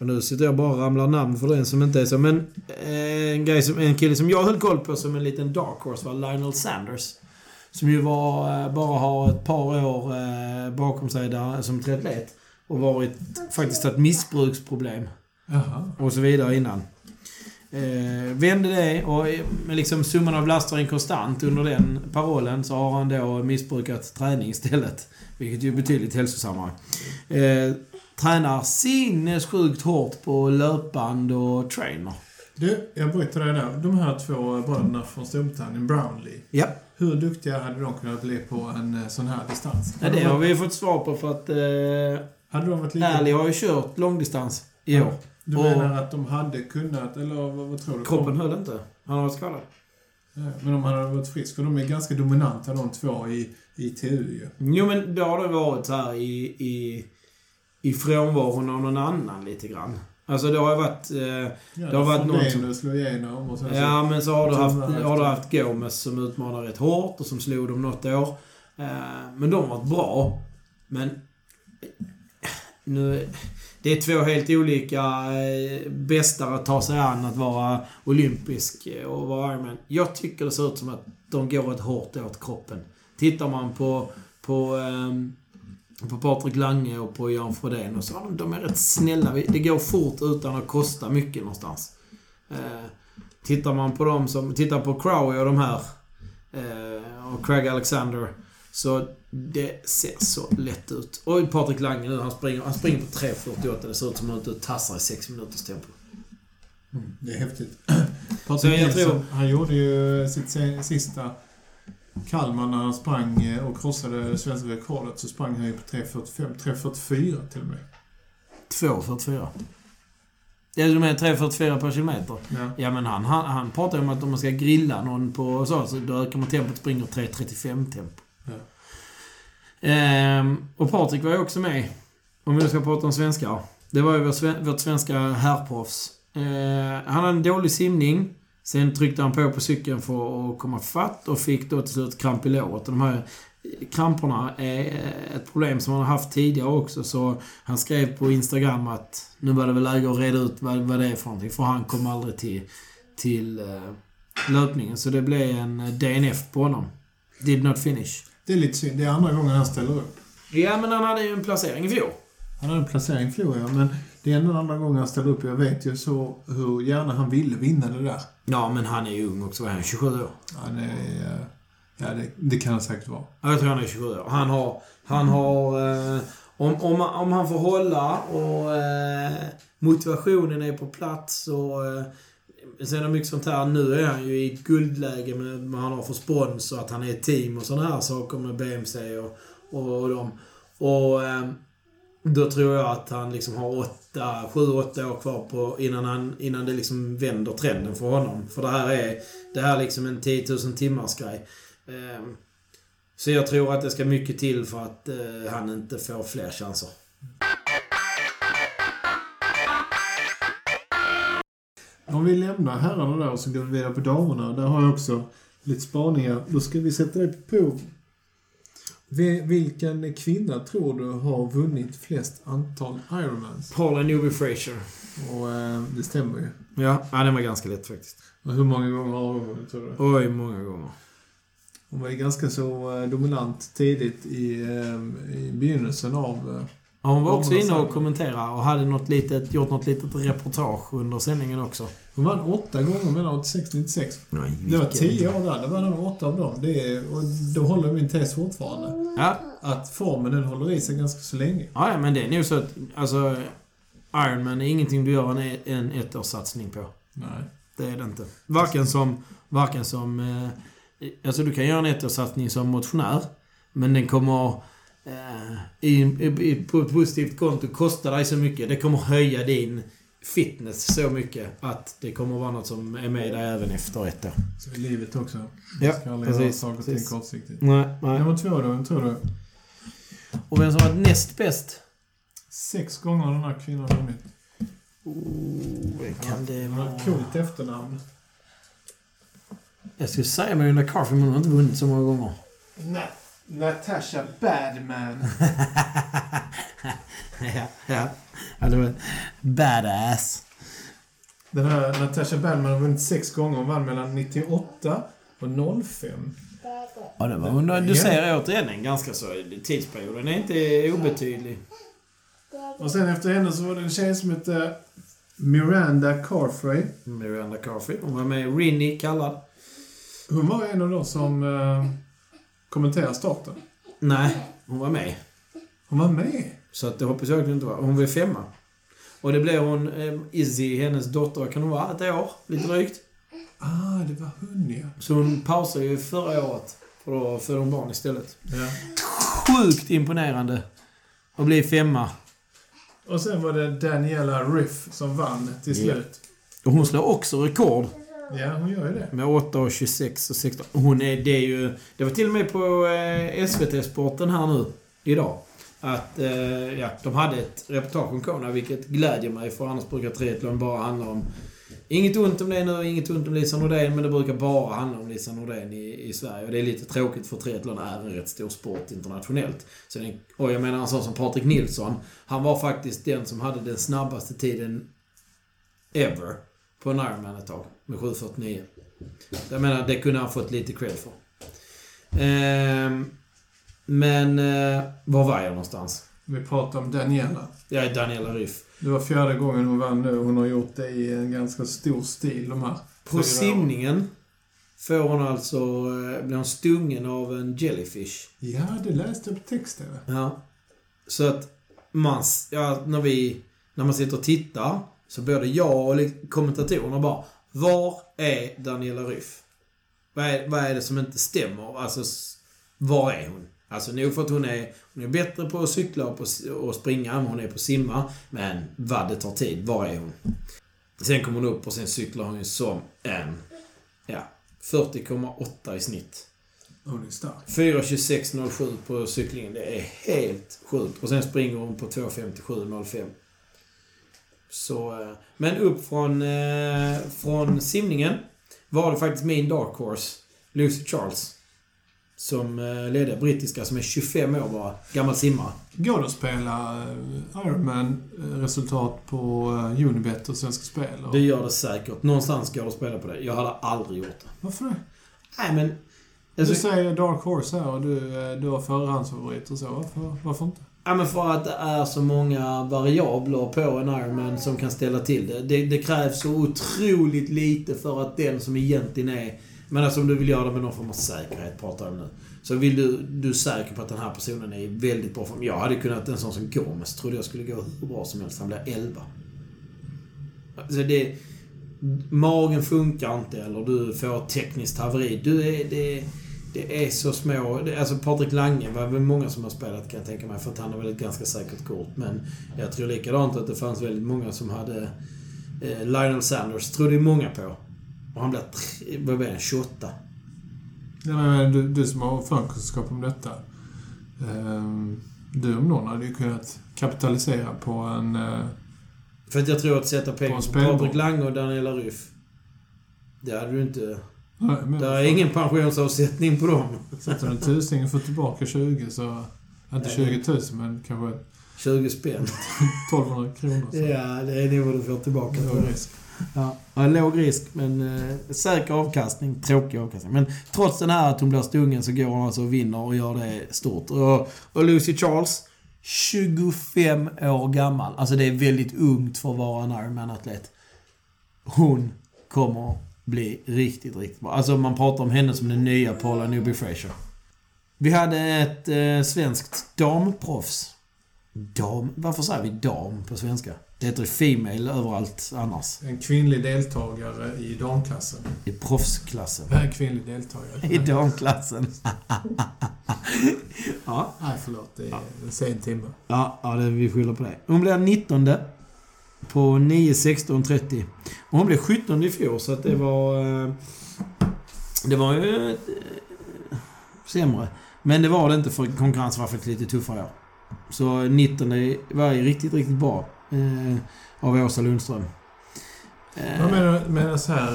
Och nu sitter jag bara och ramlar namn för den som inte är så. Men eh, en, grej som, en kille som jag höll koll på som en liten dark horse var Lionel Sanders. Som ju var, eh, bara har ett par år eh, bakom sig där, som triatlet. Och varit faktiskt ett missbruksproblem Jaha. och så vidare innan. Eh, vände det och eh, med liksom summan av laster inkonstant under den parollen så har han då missbrukat träning istället. Vilket ju är betydligt hälsosammare. Eh, tränar sinnessjukt hårt på löpband och trainer. Du, jag bryter dig där. De här två bröderna från Storbritannien, Brownlee. Ja, Hur duktiga hade de kunnat bli på en eh, sån här distans? ja det har vi fått svar på för att eh, Hade de varit lika... Ali har ju kört långdistans i år. Du Och- menar att de hade kunnat, eller vad, vad tror du? Kroppen höll inte. Han har varit skadad. Ja, Men om han hade varit frisk, för de är ganska dominanta de två i ITU ju. Jo men då har det varit så här i, i, i frånvaron av någon annan lite grann. Alltså det har ju varit... Eh, Ja, Det har varit någon som- slog igenom och sen så... ja men så har du haft, har du haft Gomes som utmanar rätt hårt och som slog dem något år. Eh, men de har varit bra. Men... Nu... Det är två helt olika eh, bästar att ta sig an att vara olympisk och vara Ironman. Jag tycker det ser ut som att de går ett hårt åt kroppen. Tittar man på, på, ehm, på Patrik Lange och på Jan Frodén och så, de, de är rätt snälla. Det går fort utan att kosta mycket någonstans. Eh, tittar man på dem som... Tittar på Crowley och de här eh, och Craig Alexander så det ser så lätt ut. Och Patrik Lange nu, han springer, han springer på 3.48. Det ser ut som att han tassar i 6 minuters tempo. Mm, det är häftigt. Patrik Nilsson, tror- han gjorde ju sitt sista Kalmar när han sprang eh, och krossade det svenska rekordet så sprang han ju på 3.45, 3.44 till och med. 2.44. Ja, du menar 3.44 per kilometer? Ja. Ja, men han, han, han pratar ju om att om man ska grilla någon på så, så då ökar man tempot och springer 3.35 tempo. Ja. Ehm, och Patrik var ju också med. Om vi nu ska prata om svenskar. Det var ju vår, vårt svenska herrproffs. Ehm, han hade en dålig simning. Sen tryckte han på på cykeln för att komma fatt och fick då till slut kramp i låret. Och de här kramperna är ett problem som han har haft tidigare också. Så han skrev på Instagram att nu var det väl läge att reda ut vad, vad det är för någonting. För han kom aldrig till, till eh, löpningen. Så det blev en eh, DNF på honom. Did not finish. Det är lite synd. Det är andra gången han ställer upp. Ja, men han hade ju en placering i fjol. Han hade en placering förlorar jag, men det är ändå andra gången han ställer upp. Jag vet ju så hur gärna han ville vinna det där. Ja, men han är ju ung också. Är han? 27 år? Han är... eh, Ja, det, det kan han säkert vara. Ja, jag tror han är 27 år. Han har... Han har... Eh, om, om, om han får hålla och eh, motivationen är på plats och... Eh, sen är mycket sånt här. Nu är han ju i ett guldläge med vad han har för spons och att han är ett team och sådana här saker med BMC och, och dem. Och... Eh, då tror jag att han liksom har åtta, sju, åtta år kvar på innan, han, innan det liksom vänder trenden för honom. För det här är, det här är liksom en 10 000 timmars grej. Ehm, så jag tror att det ska mycket till för att eh, han inte får fler chanser. Om vi lämnar herrarna där och så går vi vidare på damerna. Där har jag också lite spaningar. Då ska vi sätta dig på prov. Vi- Vilken kvinna tror du har vunnit flest antal Ironmans? Paula Newby Fraser. Och eh, det stämmer ju. Ja, ja, den var ganska lätt faktiskt. Och hur många gånger har hon vunnit tror du? Oj, många gånger. Hon var ju ganska så eh, dominant tidigt i, eh, i begynnelsen av... Ja, hon var också inne och kommenterade och hade något litet, gjort något litet reportage under sändningen också. hon vann åtta gånger mellan 86 och 96. Nej, Det var tio år där. Det var nog åtta av dem. Det är, och då håller min tes fortfarande. Ja, Att formen den håller i sig ganska så länge. ja, men det är nog så att, alltså, Ironman är ingenting du gör en, en ettårssatsning på. Nej. Det är det inte. Varken som... Varken som... Eh, alltså du kan göra en ettårssatsning som motionär. Men den kommer... I, i, på ett positivt konto kosta dig så mycket. Det kommer höja din fitness så mycket att det kommer vara något som är med där även efter ett år. Så i livet också. Ja, ska aldrig precis, saker och ting kortsiktigt. Nej, nej. Nummer två då, vem tror du? Och vem som var näst bäst? Sex gånger har den här kvinnan vunnit. Oh, kan det Hon har vara... coolt efternamn. Jag skulle säga Marina Carfrey, men hon har inte vunnit så många gånger. Na Natasha Badman. ja, ja. ja, det var badass. Den här Natasha Badman har vunnit sex gånger. Hon vann mellan 98 och 05. Ja, det var hon. Du ser återigen en ganska så... Tidsperioden är inte obetydlig. Och sen efter henne så var det en tjej som hette Miranda Carfrey. Miranda Carfrey. Hon var med i Rinny kallad. Hon var en av de som eh, kommenterade starten. Nej, hon var med. Hon var med. Så att det hoppas jag inte var. Hon var femma. Och det blev hon, eh, Izzy, hennes dotter, kan hon vara? Ett år? Lite drygt. Ah, det var hon ja. Så hon pausade ju förra året. För då födde hon barn istället. ja. Sjukt imponerande. Att bli femma. Och sen var det Daniela Riff som vann till Ja. slut. Och hon slår också rekord. Ja, hon gör ju det. Med 8 och 26 och 16. Hon är, det är ju... Det var till och med på eh, SVT-sporten här nu, idag. Att, eh, ja, de hade ett reportage om Kona, vilket glädjer mig för annars brukar triathlon bara handla om... Inget ont om det nu, inget ont om Lisa Nordén, men det brukar bara handla om Lisa Nordén i, i Sverige. Och det är lite tråkigt för triathlon är en rätt stor sport internationellt. Så den, och jag menar en sån som Patrik Nilsson, han var faktiskt den som hade den snabbaste tiden ever på en Ironman ett tag. Med 7.49. Jag menar, det kunde han fått lite cred för. Ehm, men eh, var var jag någonstans? Vi pratar om Daniela. Är Daniela Ryff. Det var fjärde gången hon vann nu. Hon har gjort det i en ganska stor stil de här På simningen får hon alltså... eh, Blir hon stungen av en jellyfish. Ja, det läste jag på text-tv. Ja. Så att man... Ja, när vi... När man sitter och tittar så både jag och kommentatorerna bara Var är Daniela Ryff? Vad är, vad är det som inte stämmer? Alltså, var är hon? Alltså nog för att hon är, hon är bättre på att cykla och, på, och springa än hon är på att simma. Men vad det tar tid. Var är hon? Sen kommer hon upp och sen cyklar hon ju som en... Ja, 40,8 i snitt. Hon är stark. 4.26.07 på cyklingen. Det är helt sjukt. Och sen springer hon på 2.57.05. Så... eh, Men upp från, eh, från simningen var det faktiskt min dark horse, Lucy Charles. Som eh, ledde. Brittiska som är 25 år bara. Gammal simmare. Går det att spela Ironman-resultat på Unibet och Svenska Spel? Och... Det gör det säkert. Någonstans går det att spela på det. Jag hade aldrig gjort det. Varför det? Nej men... Du Alltså, säger Dark Horse här och du, du har förhandsfavorit och så. Varför, varför inte? Ja, men för att det är så många variabler på en Ironman som kan ställa till det. Det, det krävs så otroligt lite för att den som egentligen är... Men alltså om du vill göra det med någon form av säkerhet, pratar jag om nu. Så vill du, du är säker på att den här personen är i väldigt bra form. Jag hade kunnat, en sån som Gomes, trodde jag skulle gå hur bra som helst. Han blir 11. Alltså det... Magen funkar inte eller du får ett tekniskt haveri. Du är... Det, det är så små... Alltså Patrik Lange var väl många som har spelat kan jag tänka mig. För att han har väl ett ganska säkert kort. Men jag tror likadant att det fanns väldigt många som hade... Eh, Lionel Sanders trodde ju många på. Och han blev... Vad det? 28? Ja, men du, du som har förkunskap om detta. ehm, du om någon hade ju kunnat kapitalisera på en... eh, För att jag tror att sätta pengar en på spelboll. Patrik Lange och Daniela Ryff. Det hade du inte... nej, men Det är ingen pensionsavsättning på dem. Sätter du en tusing och får tillbaka 20 så... Inte Nej. 20 000 men kanske 20 spänn. 1200 kronor. Så. Ja, det är nog vad du får tillbaka. Låg risk. Ja, ja, låg risk men eh, säker avkastning. Tråkig avkastning. Men trots den här att hon blir stungen så går hon alltså och vinner och gör det stort. Och, och Lucy Charles, 25 år gammal. Alltså det är väldigt ungt för att vara en Ironman-atlet. Hon kommer bli riktigt, riktigt bra. Alltså man pratar om henne som den nya Paula Newby Fraser. Vi hade ett eh, svenskt damproffs. Dam? Varför säger vi dam på svenska? Det heter Female överallt annars. En kvinnlig deltagare i damklassen. I proffsklassen. Nej, kvinnlig deltagare. I damklassen. ja, Nej, förlåt. Det är en sen timme. ja, ja det, vi skyller på det. Hon blir 19. på 9, 16, 30. Och hon blev 17 i fjol, så att det var... eh, Det var ju... eh, Sämre. Men det var det inte för konkurrensen var faktiskt lite tuffare. Så 19 var ju riktigt, riktigt bra. Eh, av Åsa Lundström. Eh, Jag menar, menar så här,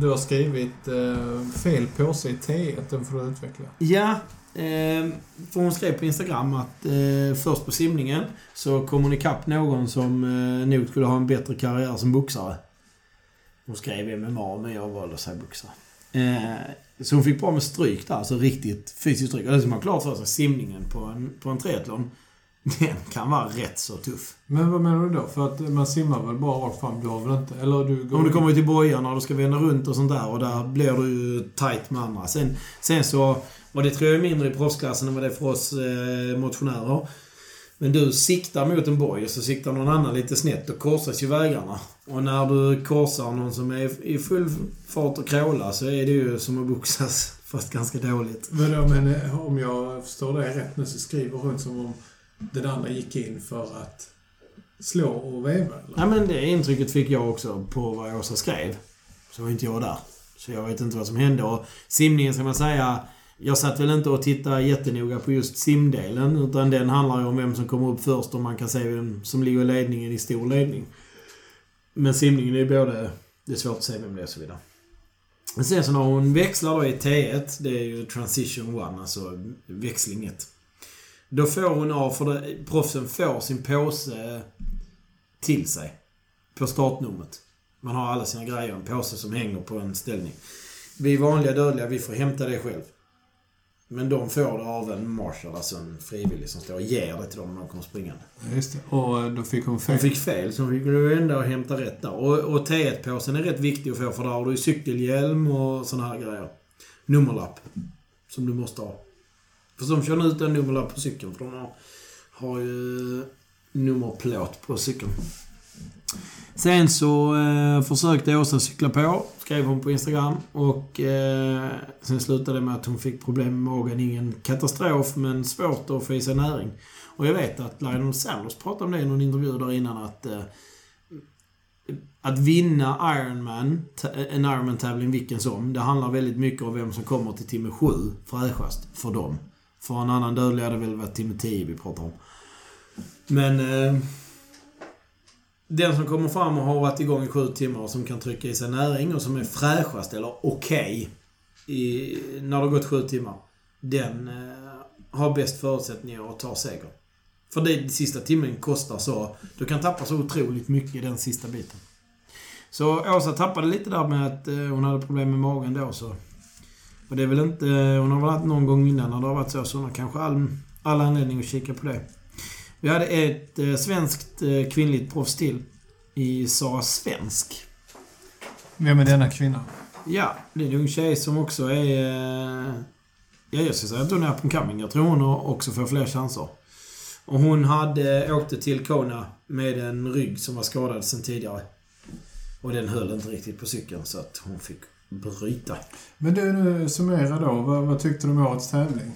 du har skrivit eh, fel påse i T1, den får du utveckla. Ja, eh, för hon skrev på Instagram att eh, först på simningen så kom hon ikapp någon som eh, nog skulle ha en bättre karriär som boxare. Hon skrev MMA, men jag valde boxare. Eh, så hon fick bra med stryk där, alltså riktigt fysiskt stryk. Och det ska man klart för sig, simningen på en, på en triathlon, den kan vara rätt så tuff. Men vad menar du då? För att man simmar väl bara rakt fram? Du har väl inte... Eller du går... Om du kommer till bojarna och du ska vända runt och sånt där och där blir du tight med andra. Sen, sen så, och det tror jag är mindre i proffsklassen än vad det är för oss eh, motionärer. Men du siktar mot en boj och så siktar någon annan lite snett. Då korsas ju vägarna. Och när du korsar någon som är i full fart och kråla så är det ju som att boxas. Fast ganska dåligt. Men eh, om jag förstår det rätt nu så skriver hon som om den andra gick in för att slå och veva, eller? Ja men det intrycket fick jag också på vad Åsa skrev. Så var inte jag där. Så jag vet inte vad som hände. Och simningen ska man säga... Jag satt väl inte och tittade jättenoga på just simdelen. Utan den handlar ju om vem som kommer upp först och man kan se vem som ligger i ledningen i stor ledning. Men simningen är ju både... Det är svårt att se vem det är och så vidare. Men sen så när hon växlar då i T1, det är ju transition 1, alltså växling 1. Då får hon av, för det, proffsen får sin påse till sig. På startnumret. Man har alla sina grejer, en påse som hänger på en ställning. Vi vanliga dödliga, vi får hämta det själv. Men de får det av en marshal, alltså en frivillig som står och ger det till dem när de kommer springande. Just det. Och eh, då fick hon fel. Hon fick fel, så hon fick ju ändå hämta rätt där. Och, och T1-påsen är rätt viktig att få, för där har du cykelhjälm och såna här grejer. Nummerlapp. Som du måste ha. För de kör ut en nummerlapp på cykeln, för de har, har ju nummerplåt på cykeln. Sen så eh, försökte Åsa cykla på, skrev hon på Instagram. Och eh, sen slutade det med att hon fick problem med magen. Ingen katastrof, men svårt att få i sig näring. Och jag vet att Lionel Sanders pratade om det i någon intervju där innan att... Eh, att vinna Ironman, en Ironman-tävling vilken som, det handlar väldigt mycket om vem som kommer till timme 7 fräschast för dem. För en annan dödlig hade väl varit timme 10 vi pratar om. Men... Eh, den som kommer fram och har varit igång i sju timmar och som kan trycka i sig näring och som är fräschast eller okej i när det har gått sju timmar. Den eh, har bäst förutsättningar att ta seger. För det sista timmen kostar så... Du kan tappa så otroligt mycket i den sista biten. Så Åsa tappade lite där med att eh, hon hade problem med magen då så... Och det är väl inte... Eh, hon har väl haft någon gång innan när det har varit så, så hon har kanske all, all anledning att kika på det. Vi hade ett eh, svenskt eh, kvinnligt proffs till. I Sara Svensk. Vem är denna kvinna? Ja, det är en ung tjej som också är... eh, Ja, jag ska säga att hon är up and coming. Jag tror hon också får fler chanser. Och hon hade, åkte till Kona med en rygg som var skadad sedan tidigare. Och den höll inte riktigt på cykeln så att hon fick bryta. Men du, nu summera då. Vad, vad tyckte du om årets tävling?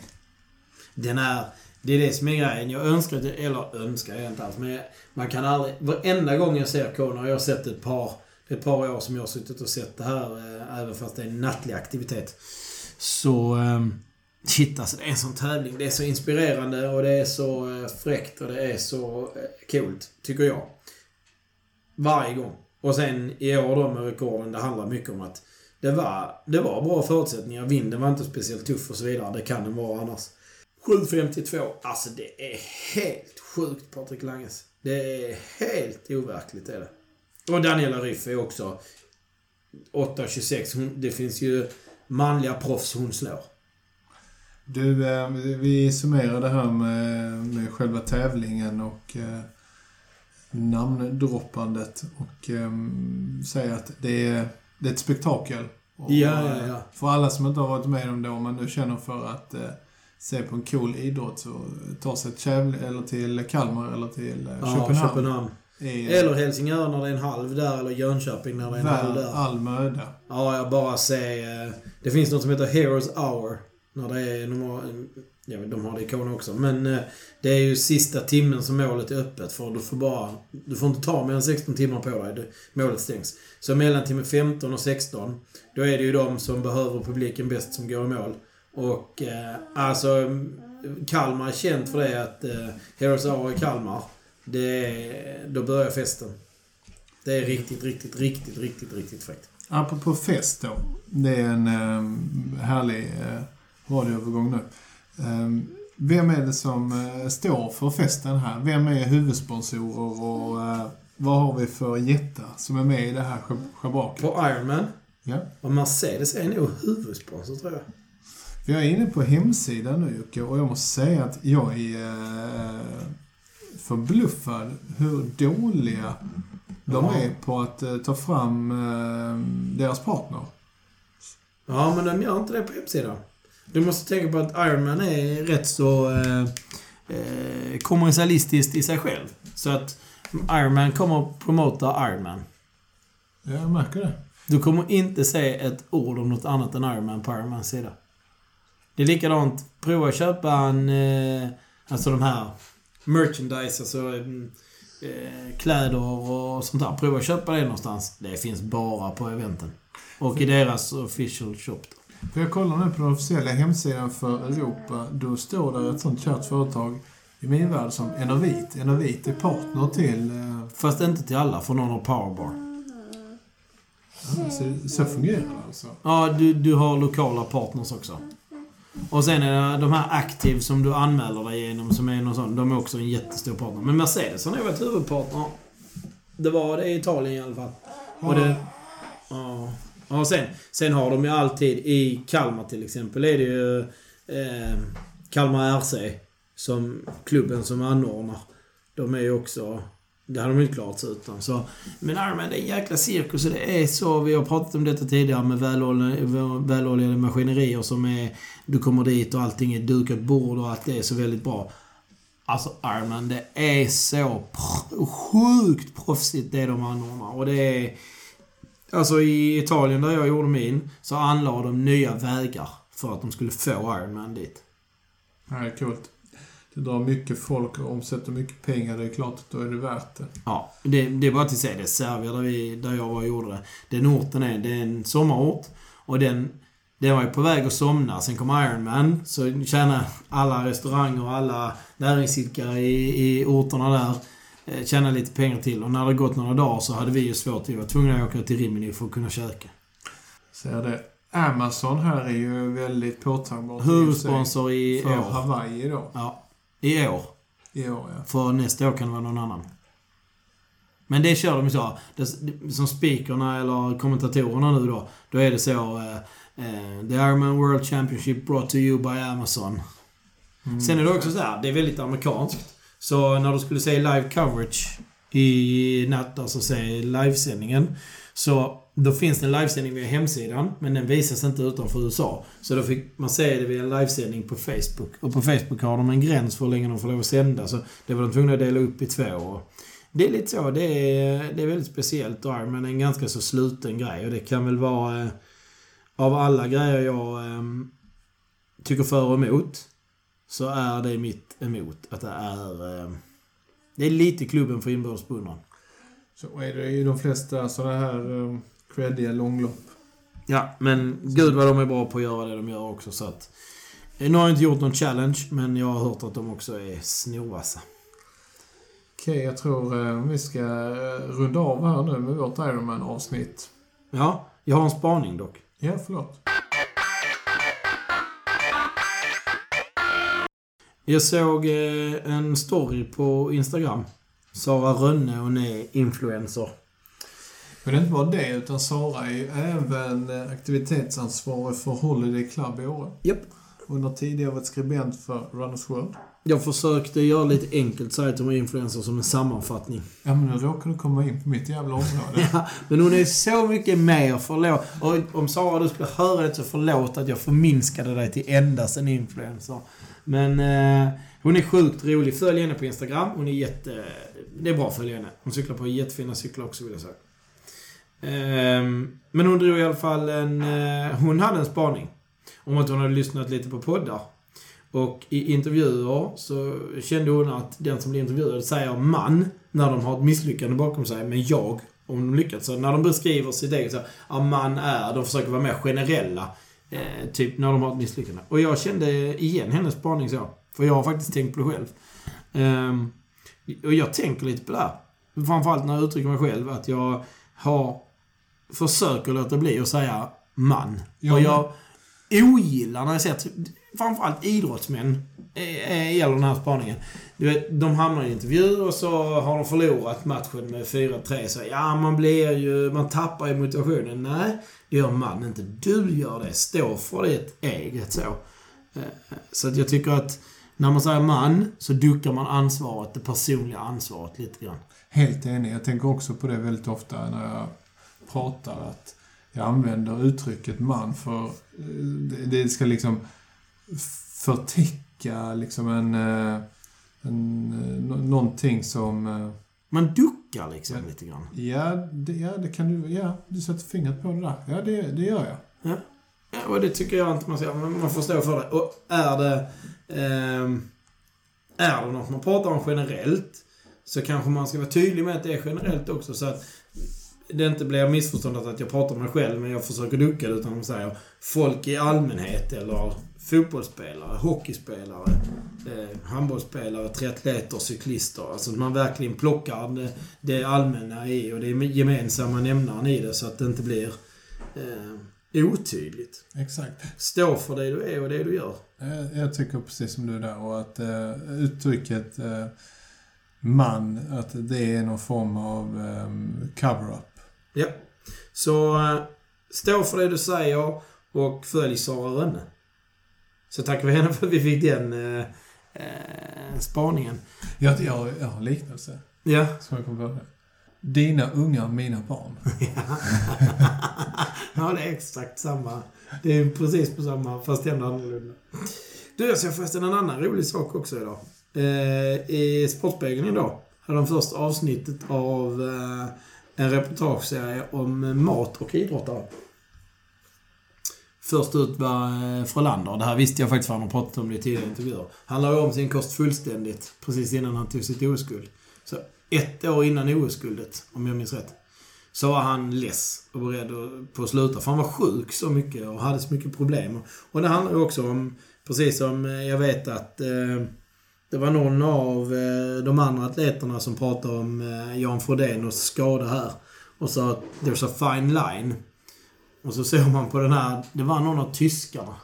Den är... Det är det som är grejen. Jag önskar. Eller önskar jag inte alls. Men man kan aldrig... Varenda gång jag ser Conor, jag har sett ett par... Ett par år som jag har suttit och sett det här, eh, även fast det är en nattlig aktivitet. Så... Ehm, shit alltså, det är en sån tävling. Det är så inspirerande och det är så eh, fräckt och det är så eh, coolt, tycker jag. Varje gång. Och sen i år då med rekorden, det handlar mycket om att det var, det var bra förutsättningar. Vinden var inte speciellt tuff och så vidare. Det kan den vara annars. 7.52. Alltså det är helt sjukt Patrik Langes. Det är helt overkligt är det. Och Daniela Ryff är också 8.26. Hon- Det finns ju manliga proffs hon slår. Du, eh, vi summerar det här med, med själva tävlingen och eh, namndroppandet och eh, säger att det är, det är ett spektakel. Och, Ja, ja, ja. För alla som inte har varit med om det, om man nu känner för att se på en cool idrott så ta sig till Kävle, eller till Kalmar eller till eh, Ja, Köpenhamn. Köpenhamn. Är Eller Helsingör när det är en halv där, eller Jönköping när det är en halv där. all möda. Ja, jag bara ser... eh, Det finns något som heter Heroes Hour. När det är normal, Ja, men de har det i Kona också. Men eh, det är ju sista timmen som målet är öppet för. Du får bara... Du får inte ta mer än 16 timmar på dig. Målet stängs. Så mellan timme 15 och 16, då är det ju de som behöver publiken bäst som går i mål. Och eh, alltså... Kalmar är känt för det att eh, Heroes Hour i Kalmar, det då börjar festen. Det är riktigt, riktigt, riktigt, riktigt, riktigt fräckt. Apropå fest då. Det är en eh, härlig eh, radioövergång nu. Eh, vem är det som eh, står för festen här? Vem är huvudsponsorer och eh, vad har vi för jättar som är med i det här schab- schabraket? På Ironman, Ja. och Mercedes är nog huvudsponsor tror jag. Jag är inne på hemsidan nu Jocke och jag måste säga att jag är eh, förbluffad hur dåliga de Ja. är på att eh, ta fram eh, deras partner. Ja, men de gör inte det på hemsidan. Du måste tänka på att Ironman är rätt så eh, eh, kommersialistiskt i sig själv. Så att Ironman kommer att promota Ironman. Jag märker det. Du kommer inte se ett ord om något annat än Ironman på Ironmans sida. Det är likadant. Prova att köpa en... Eh, alltså de här merchandise, alltså eh, kläder och sånt där. Prova att köpa det någonstans. Det finns bara på eventen. Och i deras official shop. Då. För jag kollar nu på den officiella hemsidan för Europa. Då står det ett sånt kärt företag i min värld som Enervit. Enervit är partner till... Eh, Fast inte till alla, för någon har powerbar. ja, så, så fungerar det alltså. Ja, du, du har lokala partners också. Och sen är det de här Active som du anmäler dig genom som är någon sån. De är också en jättestor partner. Men Mercedes har nog varit huvudpartner. Det var det i Italien i alla fall. Och det... Ja. Ja, sen, sen har de ju alltid i Kalmar till exempel är det ju eh, Kalmar RC som klubben som anordnar. De är ju också... Det hade de inte klarat sig utan. Så, men Ironman, det är en jäkla cirkus och det är så. Vi har pratat om detta tidigare med väloljade, väloljade maskinerier som är... Du kommer dit och allting är dukat bord och allt det är så väldigt bra. Alltså Ironman, det är så sjukt proffsigt det de anordnar. Och det är... Alltså i Italien där jag gjorde min, så anlade de nya vägar för att de skulle få Ironman dit. Det här är coolt. Det drar mycket folk och omsätter mycket pengar. Det är klart att då är det värt det. Ja, det, det är bara till att säga det. Serbia där, vi, där jag var och gjorde det. Den orten är, det är en sommarort. Och den, den var ju på väg att somna. Sen kom Ironman. Så tjänade alla restauranger och alla näringsidkare i, i orterna där eh, tjäna lite pengar till. Och när det gått några dagar så hade vi ju svårt. Vi var tvungna att åka till Rimini för att kunna käka. Ser det. Amazon här är ju väldigt påtagbart. Huvudsponsor i För år. Hawaii då. Ja, i år. I år, ja. För nästa år kan det vara någon annan. Men det kör de ju så. Som speakerna eller kommentatorerna nu då. Då är det så. Eh, The Ironman World Championship brought to you by Amazon. Mm. Sen är det också så här, det är väldigt amerikanskt. Så när du skulle se live coverage i natt, alltså se livesändningen. Så då finns det en livesändning via hemsidan, men den visas inte utanför USA. Så då fick man se det via en livesändning på Facebook. Och på Facebook har de en gräns för hur länge de får lov att sända, så det var de tvungna att dela upp i två. Och det är lite så, det är, det är väldigt speciellt. Och Ironman en ganska så sluten grej och det kan väl vara... Eh, av alla grejer jag eh, tycker för och emot, så är det mitt emot. Att det är... Eh, det är lite klubben för inbördes beundran. Så är det ju de flesta sådana här ehm, creddiga långlopp. Ja, men gud vad de är bra på att göra det de gör också så att... eh, Nu har jag inte gjort någon challenge, men jag har hört att de också är snorvassa. Okej, jag tror eh, vi ska eh, runda av här nu med vårt Ironman-avsnitt. Ja, jag har en spaning dock. Ja, förlåt. Jag såg en story på Instagram. Sara Rönne, hon är influencer. Men det är inte bara det, utan Sara är ju även aktivitetsansvarig för Holiday Club i Åre. Japp. Hon har tidigare varit skribent för Runners World. Jag försökte göra lite enkelt, säga att hon är influencer som en sammanfattning. Ja, men nu råkar du komma in på mitt jävla område. Ja, men hon är så mycket mer. Förlåt. Och om Sara du skulle höra det så förlåt att jag förminskade dig till endast en influencer. Men eh, hon är sjukt rolig. Följ henne på Instagram. Hon är jätte... Det är bra att följa henne. Hon cyklar på jättefina cyklar också vill jag säga. Ehm, men hon drog i alla fall en... Eh, hon hade en spaning. Om att hon hade lyssnat lite på poddar. Och i intervjuer så kände hon att den som blir intervjuad säger man när de har ett misslyckande bakom sig, men jag om de lyckats. Så när de beskriver sitt eget så ja, man är, de försöker vara mer generella. Eh, typ när de har ett misslyckande. Och jag kände igen hennes spaning så. För jag har faktiskt tänkt på det själv. Um, och jag tänker lite på det här. Framförallt när jag uttrycker mig själv, att jag har försöker låta bli att säga man. Ja, och jag ogillar när jag ser, framförallt idrottsmän, gäller den här spaningen. Du vet, de hamnar i intervju och så har de förlorat matchen med 4-3. Så ja, man blir ju... Man tappar ju motivationen. Nej, det gör man inte. Du gör det. Stå för ditt eget så. Eh, så att jag tycker att när man säger man så duckar man ansvaret, det personliga ansvaret lite grann. Helt enig. Jag tänker också på det väldigt ofta när jag pratar att jag använder uttrycket man för eh, det ska liksom förtäcka liksom en, eh, en, någonting som... Man duckar liksom ja, lite grann. Ja det, ja, det kan du... Ja, du sätter fingret på det där. Ja, det, det gör jag. Ja. ja och det tycker jag inte man ska... Man får stå för det. Och är det... Eh, är det något man pratar om generellt så kanske man ska vara tydlig med att det är generellt också så att det inte blir missförståndet att jag pratar om mig själv men jag försöker ducka det utan man säger folk i allmänhet eller fotbollsspelare, hockeyspelare, eh, handbollsspelare, triatleter, cyklister. Alltså att man verkligen plockar det, det allmänna i och det gemensamma nämnaren i det så att det inte blir eh, otydligt. Exakt. Stå för det du är och det du gör. Jag tycker precis som du där och att eh, uttrycket eh, man, att det är någon form av um, cover-up. Ja. Så uh, stå för det du säger och följ Sara Rönne. Så tackar vi henne för att vi fick den uh, uh, spaningen. Ja, jag, har, jag har en liknelse. Ja. Som jag kom på. Dina ungar, mina barn. ja, det är exakt samma. Det är precis på samma, fast ändå annorlunda. Du, jag ser förresten en annan rolig sak också idag. Eh, I Sportspegeln idag hade de första avsnittet av eh, en reportageserie om mat och idrottare. Först ut var eh, Frölander. Det här visste jag faktiskt för han har pratat om det i tidigare intervjuer. Han la om sin kost fullständigt precis innan han tog sitt OS-guld. Så ett år innan OS-guldet, om jag minns rätt, så var han less och beredd på att sluta. För han var sjuk så mycket och hade så mycket problem. Och det handlar ju också om, precis som eh, jag vet att eh, det var någon av eh, de andra atleterna som pratade om eh, Jan Frodén och skada här. Och sa att there's a fine line. Och så såg man på den här, det var någon av tyskarna.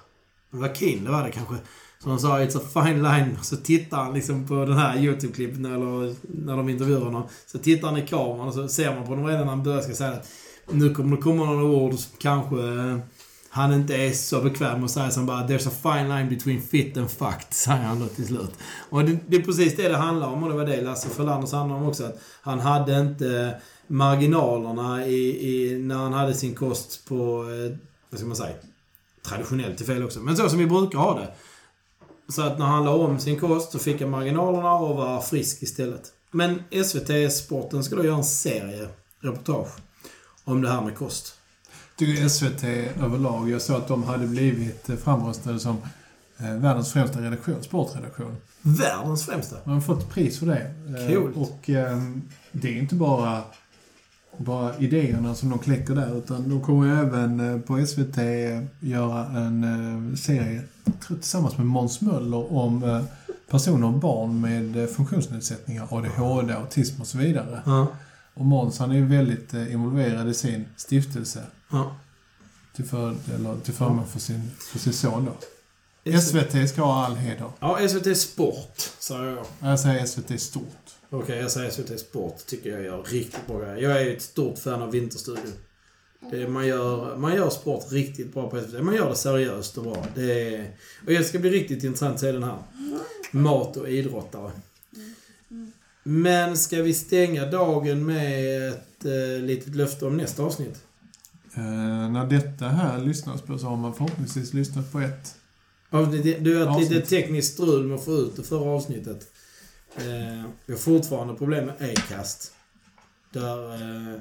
Det var Kim, det var det kanske. Så han sa it's a fine line. Och så tittar han liksom på den här YouTube-klippen eller när de intervjuar honom. Så tittar han i kameran och så ser man på honom redan när han börjar ska säga att nu kommer det komma några ord som kanske eh, han inte är så bekväm med att säga som bara “There's a fine line between fit and fucked” säger han då till slut. Och det, det är precis det det handlar om och det var det Lasse Frölanders handlade om också. Att han hade inte marginalerna i, i, när han hade sin kost på, eh, vad ska man säga, traditionellt till fel också. Men så som vi brukar ha det. Så att när han la om sin kost så fick han marginalerna och var frisk istället. Men SVT Sporten ska då göra en serie reportage om det här med kost tycker SVT överlag, jag såg att de hade blivit framröstade som eh, världens främsta redaktion, sportredaktion. Världens främsta? De har fått pris för det. Eh, Coolt. Och eh, det är inte bara, bara idéerna som de kläcker där, utan de kommer även på SVT göra en serie tillsammans med Måns Möller om personer och barn med funktionsnedsättningar, ADHD, autism och så vidare. Ja. Och Måns han är väldigt involverad i sin stiftelse. Ja. Till, för, eller till förmån för sin, för sin son då. SVT ska ha all heder. Ja, SVT Sport, säger jag. Jag säger SVT Stort. Okej, okay, jag säger SVT Sport. Tycker jag gör riktigt bra grejer. Jag är ett stort fan av Vinterstudion. Det, man, gör, man gör sport riktigt bra på SVT. Man gör det seriöst och bra. Det är, och det ska bli riktigt intressant att se den här. Mat och idrottare. Men ska vi stänga dagen med ett eh, litet löfte om nästa avsnitt? Eh, när detta här lyssnas på så har man förhoppningsvis lyssnat på ett Ja, du har ett avsnitt. litet tekniskt strul med att få ut det förra avsnittet. Eh, vi har fortfarande problem med Acast. Där eh,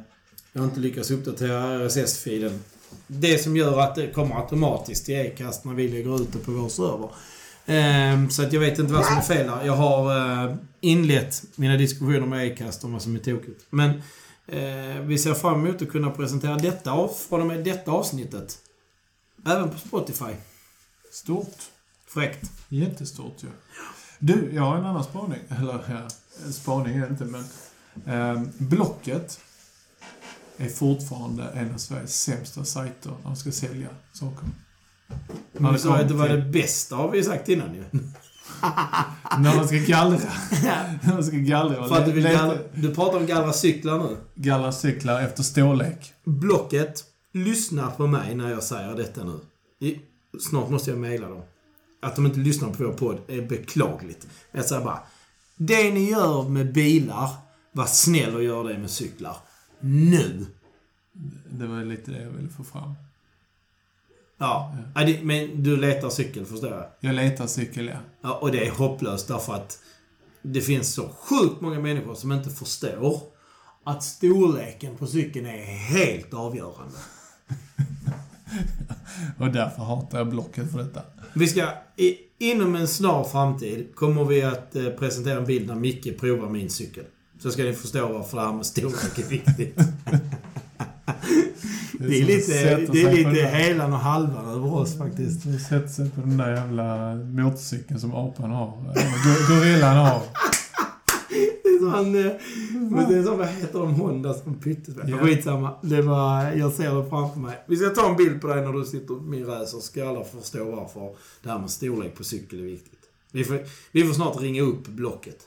jag inte lyckats uppdatera RSS-filen. Det som gör att det kommer automatiskt till Acast när vi lägger ut det på vår server. Ehm, så att jag vet inte vad som är fel där. Jag har eh, inlett mina diskussioner med Acast om vad som är tokigt. Men vi ser fram emot att kunna presentera detta av, från och med detta avsnittet. Även på Spotify. Stort. Fräckt. Jättestort ju. Du, jag har en annan spaning. Eller ja, spaning är det inte, men... Eh, Blocket är fortfarande en av Sveriges sämsta sajter när man ska sälja saker. Men du sa att det var det bästa har vi sagt innan ju. När man ska gallra. när man ska gallra. För att du vill gallra, Du pratar om gallra cyklar nu. gallra cyklar efter storlek. Blocket, lyssna på mig när jag säger detta nu. I, snart måste jag mejla dem. Att de inte lyssnar på vår podd är beklagligt. Men jag säger bara. Det ni gör med bilar, var snäll och gör det med cyklar. Nu! Det var lite det jag ville få fram. Ja, men du letar cykel, förstår jag. Jag letar cykel, ja. Ja, och det är hopplöst därför att det finns så sjukt många människor som inte förstår att storleken på cykeln är helt avgörande. Och därför hatar jag Blocket för detta. Vi ska, i, inom en snar framtid kommer vi att eh, presentera en bild när Micke provar min cykel. Så ska ni förstå varför det här med storlek är viktigt. Det är lite, det är lite helan och halvan över oss faktiskt. Du sätter sig på den där jävla motorcykeln som apan har. Gorillan har. Det är sån, eh, men det är sån, vad heter de, Honda som pyttes Ja. Skitsamma. Det var, jag ser det framför mig. Vi ska ta en bild på dig när du sitter på min racer så ska alla förstå varför det här med storlek på cykel är viktigt. Vi får, vi får snart ringa upp Blocket.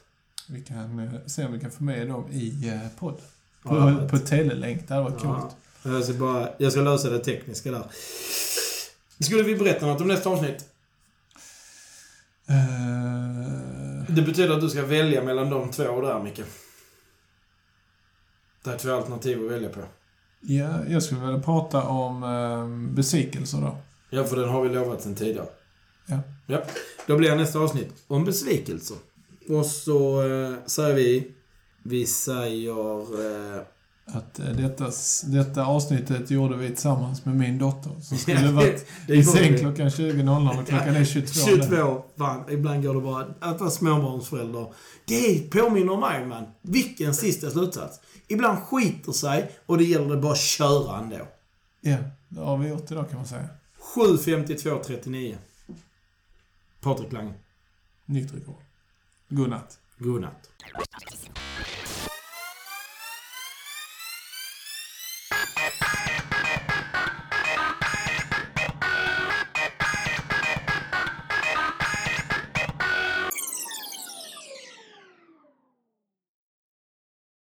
Vi kan eh, se om vi kan få med dem i eh, podd. På, Ja, på telelänk. Det hade varit Ja. coolt. Jag ska, bara, jag ska lösa det tekniska där. Skulle vi berätta något om nästa avsnitt? Eh, Det betyder att du ska välja mellan de två där, Micke. Det är två alternativ att välja på. ja, jag skulle vilja prata om eh, besvikelser då. Ja, för den har vi lovat sen tidigare. Ja. Ja. Då blir nästa avsnitt om besvikelser. Och så eh, säger vi... Vi säger... Eh, Att eh, detta, detta avsnittet gjorde vi tillsammans med min dotter. Som skulle varit i säng klockan 20.00 och klockan är 22. 22. Fan, ibland går det bara... Att vara småbarnsförälder. Det påminner mig, man. Vilken sista slutsats. Ibland skiter sig och det gäller det bara att köra ändå. Ja, det har vi gjort idag kan man säga. 7.52.39. Patrik Lange. Nytt rekord. Godnatt. God natt.